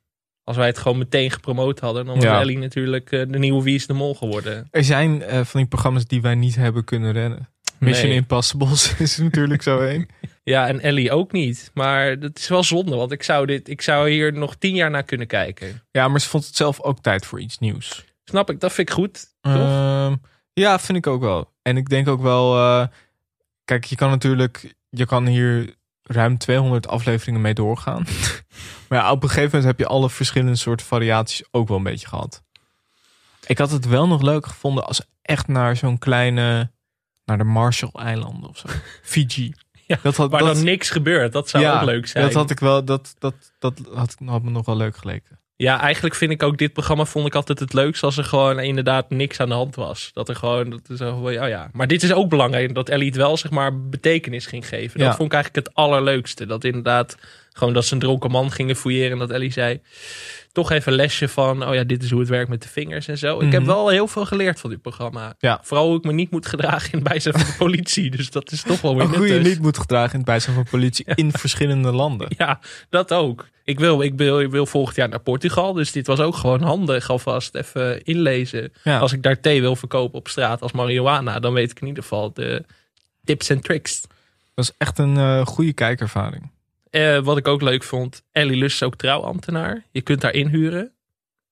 Als wij het gewoon meteen gepromoot hadden, dan was Ja. Ellie natuurlijk eh, de nieuwe Wie is de Mol geworden. Er zijn eh, van die programma's die wij niet hebben kunnen rennen. Mission Nee. Impossible <laughs> is natuurlijk zo een. Ja, en Ellie ook niet. Maar dat is wel zonde, want ik zou, dit, ik zou hier nog tien jaar naar kunnen kijken. Ja, maar ze vond het zelf ook tijd voor iets nieuws. Snap ik, dat vind ik goed. Toch? Ehm, ja, vind ik ook wel. En ik denk ook wel, eh, kijk, je kan natuurlijk, je kan hier ruim 200 afleveringen mee doorgaan. <laughs> maar ja, op een gegeven moment heb je alle verschillende soorten variaties ook wel een beetje gehad. Ik had het wel nog leuk gevonden als echt naar zo'n kleine, naar de Marshall-eilanden of zo. <laughs> Fiji. Ja, dat had, waar dat, dan niks gebeurt, dat zou ook leuk zijn. Dat had ik wel, dat, dat, dat had, had me nog wel leuk geleken. Ja, eigenlijk vind ik ook dit programma vond ik altijd het leukst als er gewoon inderdaad niks aan de hand was. Dat er gewoon, dat is oh ja. Maar dit is ook belangrijk, dat Ellie het wel zeg maar betekenis ging geven. Dat Ja. vond ik eigenlijk het allerleukste. Dat inderdaad gewoon dat ze een dronken man gingen fouilleren en dat Ellie zei, toch even een lesje van, oh ja, dit is hoe het werkt met de vingers en zo. Ik heb Mhm. wel heel veel geleerd van dit programma. Ja. Vooral hoe ik me niet moet gedragen in het bijzijn van de politie. Dus dat is toch wel weer hoe je niet moet gedragen in het bijzijn van politie in verschillende landen. <laughs> Ja, dat ook. Ik wil, ik, wil, ik wil volgend jaar naar Portugal. Dus dit was ook gewoon handig alvast even inlezen. Ja. Als ik daar thee wil verkopen op straat als marihuana, dan weet ik in ieder geval de tips en tricks. Dat is echt een eh, goede kijkervaring. Eh, wat ik ook leuk vond, Ellie Lust is ook trouwambtenaar. Je kunt daar inhuren.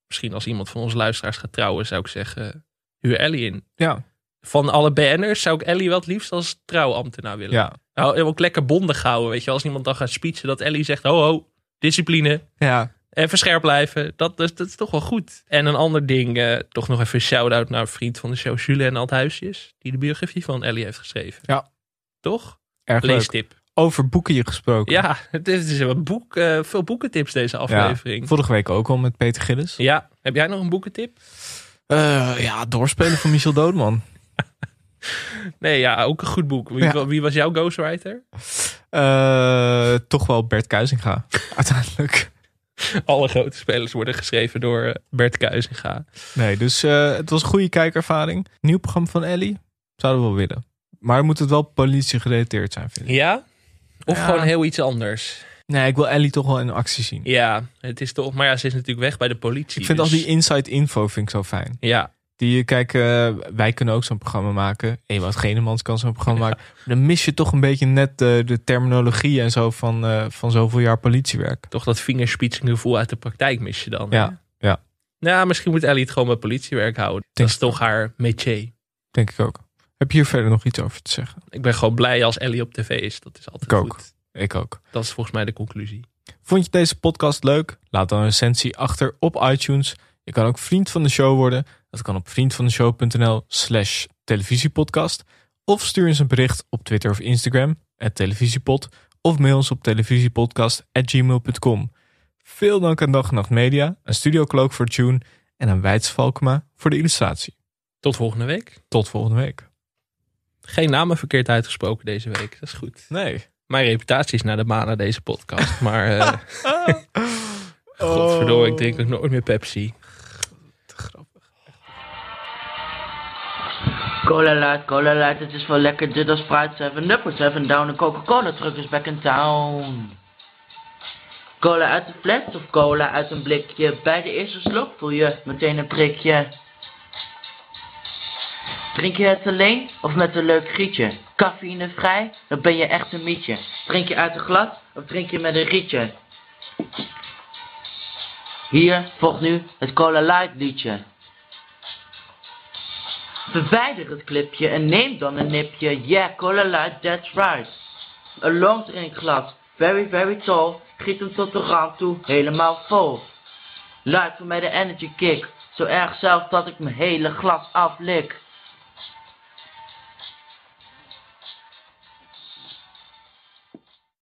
Misschien als iemand van onze luisteraars gaat trouwen, zou ik zeggen, huur Ellie in. Ja. Van alle BN'ers zou ik Ellie wel het liefst als trouwambtenaar willen. Ja. Nou, ook lekker bondig houden, weet je. Als iemand dan gaat speechen, dat Ellie zegt, ho ho, discipline. Ja. Even scherp blijven. Dat, dat, dat is toch wel goed. En een ander ding, eh, toch nog even een shout-out naar een vriend van de show, Julien Althuisjes. Die de biografie van Ellie heeft geschreven. Ja. Toch? Erg leuk. Leestip. Over boeken je gesproken. Ja, het is, is een boek, eh, veel boekentips deze aflevering. Ja. Vorige week ook al met Peter Gillis. heb jij nog een boekentip? Eh, ja, doorspelen van Michel Doodman. <laughs> Nee, ja, ook een goed boek. Wie, Ja. wie was jouw ghostwriter? Eh, toch wel Bert Kuizinga, <laughs> uiteindelijk. Alle grote spelers worden geschreven door Bert Kuizinga. Nee, dus het was een goede kijkervaring. Nieuw programma van Ellie. Zouden we wel willen. Maar moet het wel politie gerelateerd zijn, vind ik. Ja? Of Ja. gewoon heel iets anders? Nee, ik wil Ellie toch wel in actie zien. Ja, het is toch... Maar ja, ze is natuurlijk weg bij de politie. Ik vind dus- al die inside info vind ik zo fijn. Ja, Die, kijk, eh, wij kunnen ook zo'n programma maken. Ewout Genemans kan zo'n programma maken. Dan mis je toch een beetje net de, de terminologie en zo van, eh, van zoveel jaar politiewerk. toch dat vingerspitsen gevoel uit de praktijk mis je dan. Ja, hè? ja, Nou, misschien moet Ellie het gewoon bij politiewerk houden. Dat Denk is toch haar métier. denk ik ook. Heb je hier verder nog iets over te zeggen? Ik ben gewoon blij als Ellie op tv is. Dat is altijd Ik ook. goed. Ik ook. Dat is volgens mij de conclusie. Vond je deze podcast leuk? Laat dan een recensie achter op iTunes. Je kan ook vriend van de show worden. Dat kan op vriendvandeshow.nl slash televisiepodcast. Of stuur ons een bericht op Twitter of Instagram, televisiepod. Of mail ons op televisiepodcast.gmail.com. Veel dank aan Dag en Nacht Media, aan Studio Cloak voor Tune en aan Weits Valkema voor de illustratie. Tot volgende week. Tot volgende week. Geen namen verkeerd uitgesproken deze week. Dat is goed. Nee. Mijn reputatie is naar de maan na deze podcast. Maar eh <laughs> godverdomme, ik drink ook nooit meer Pepsi. Cola Light, Cola Light, het is wel lekker dit als Sprite 7 Up or 7 Down. De Coca-Cola truck is back in town. Cola uit de fles of cola uit een blikje? Bij de eerste slok voel je meteen een prikje. Drink je het alleen of met een leuk grietje? Cafeïnevrij, dan ben je echt een mietje. Drink je uit een glas of drink je met een rietje? Hier volgt nu het Cola Light liedje. Verwijder het clipje en neem dan een nipje. Yeah, Cola Light, that's right. Een long drinkglas, very very tall. Giet hem tot de rand toe, helemaal vol. Luid voor mij de energy kick. Zo erg zelf dat ik mijn hele glas aflik.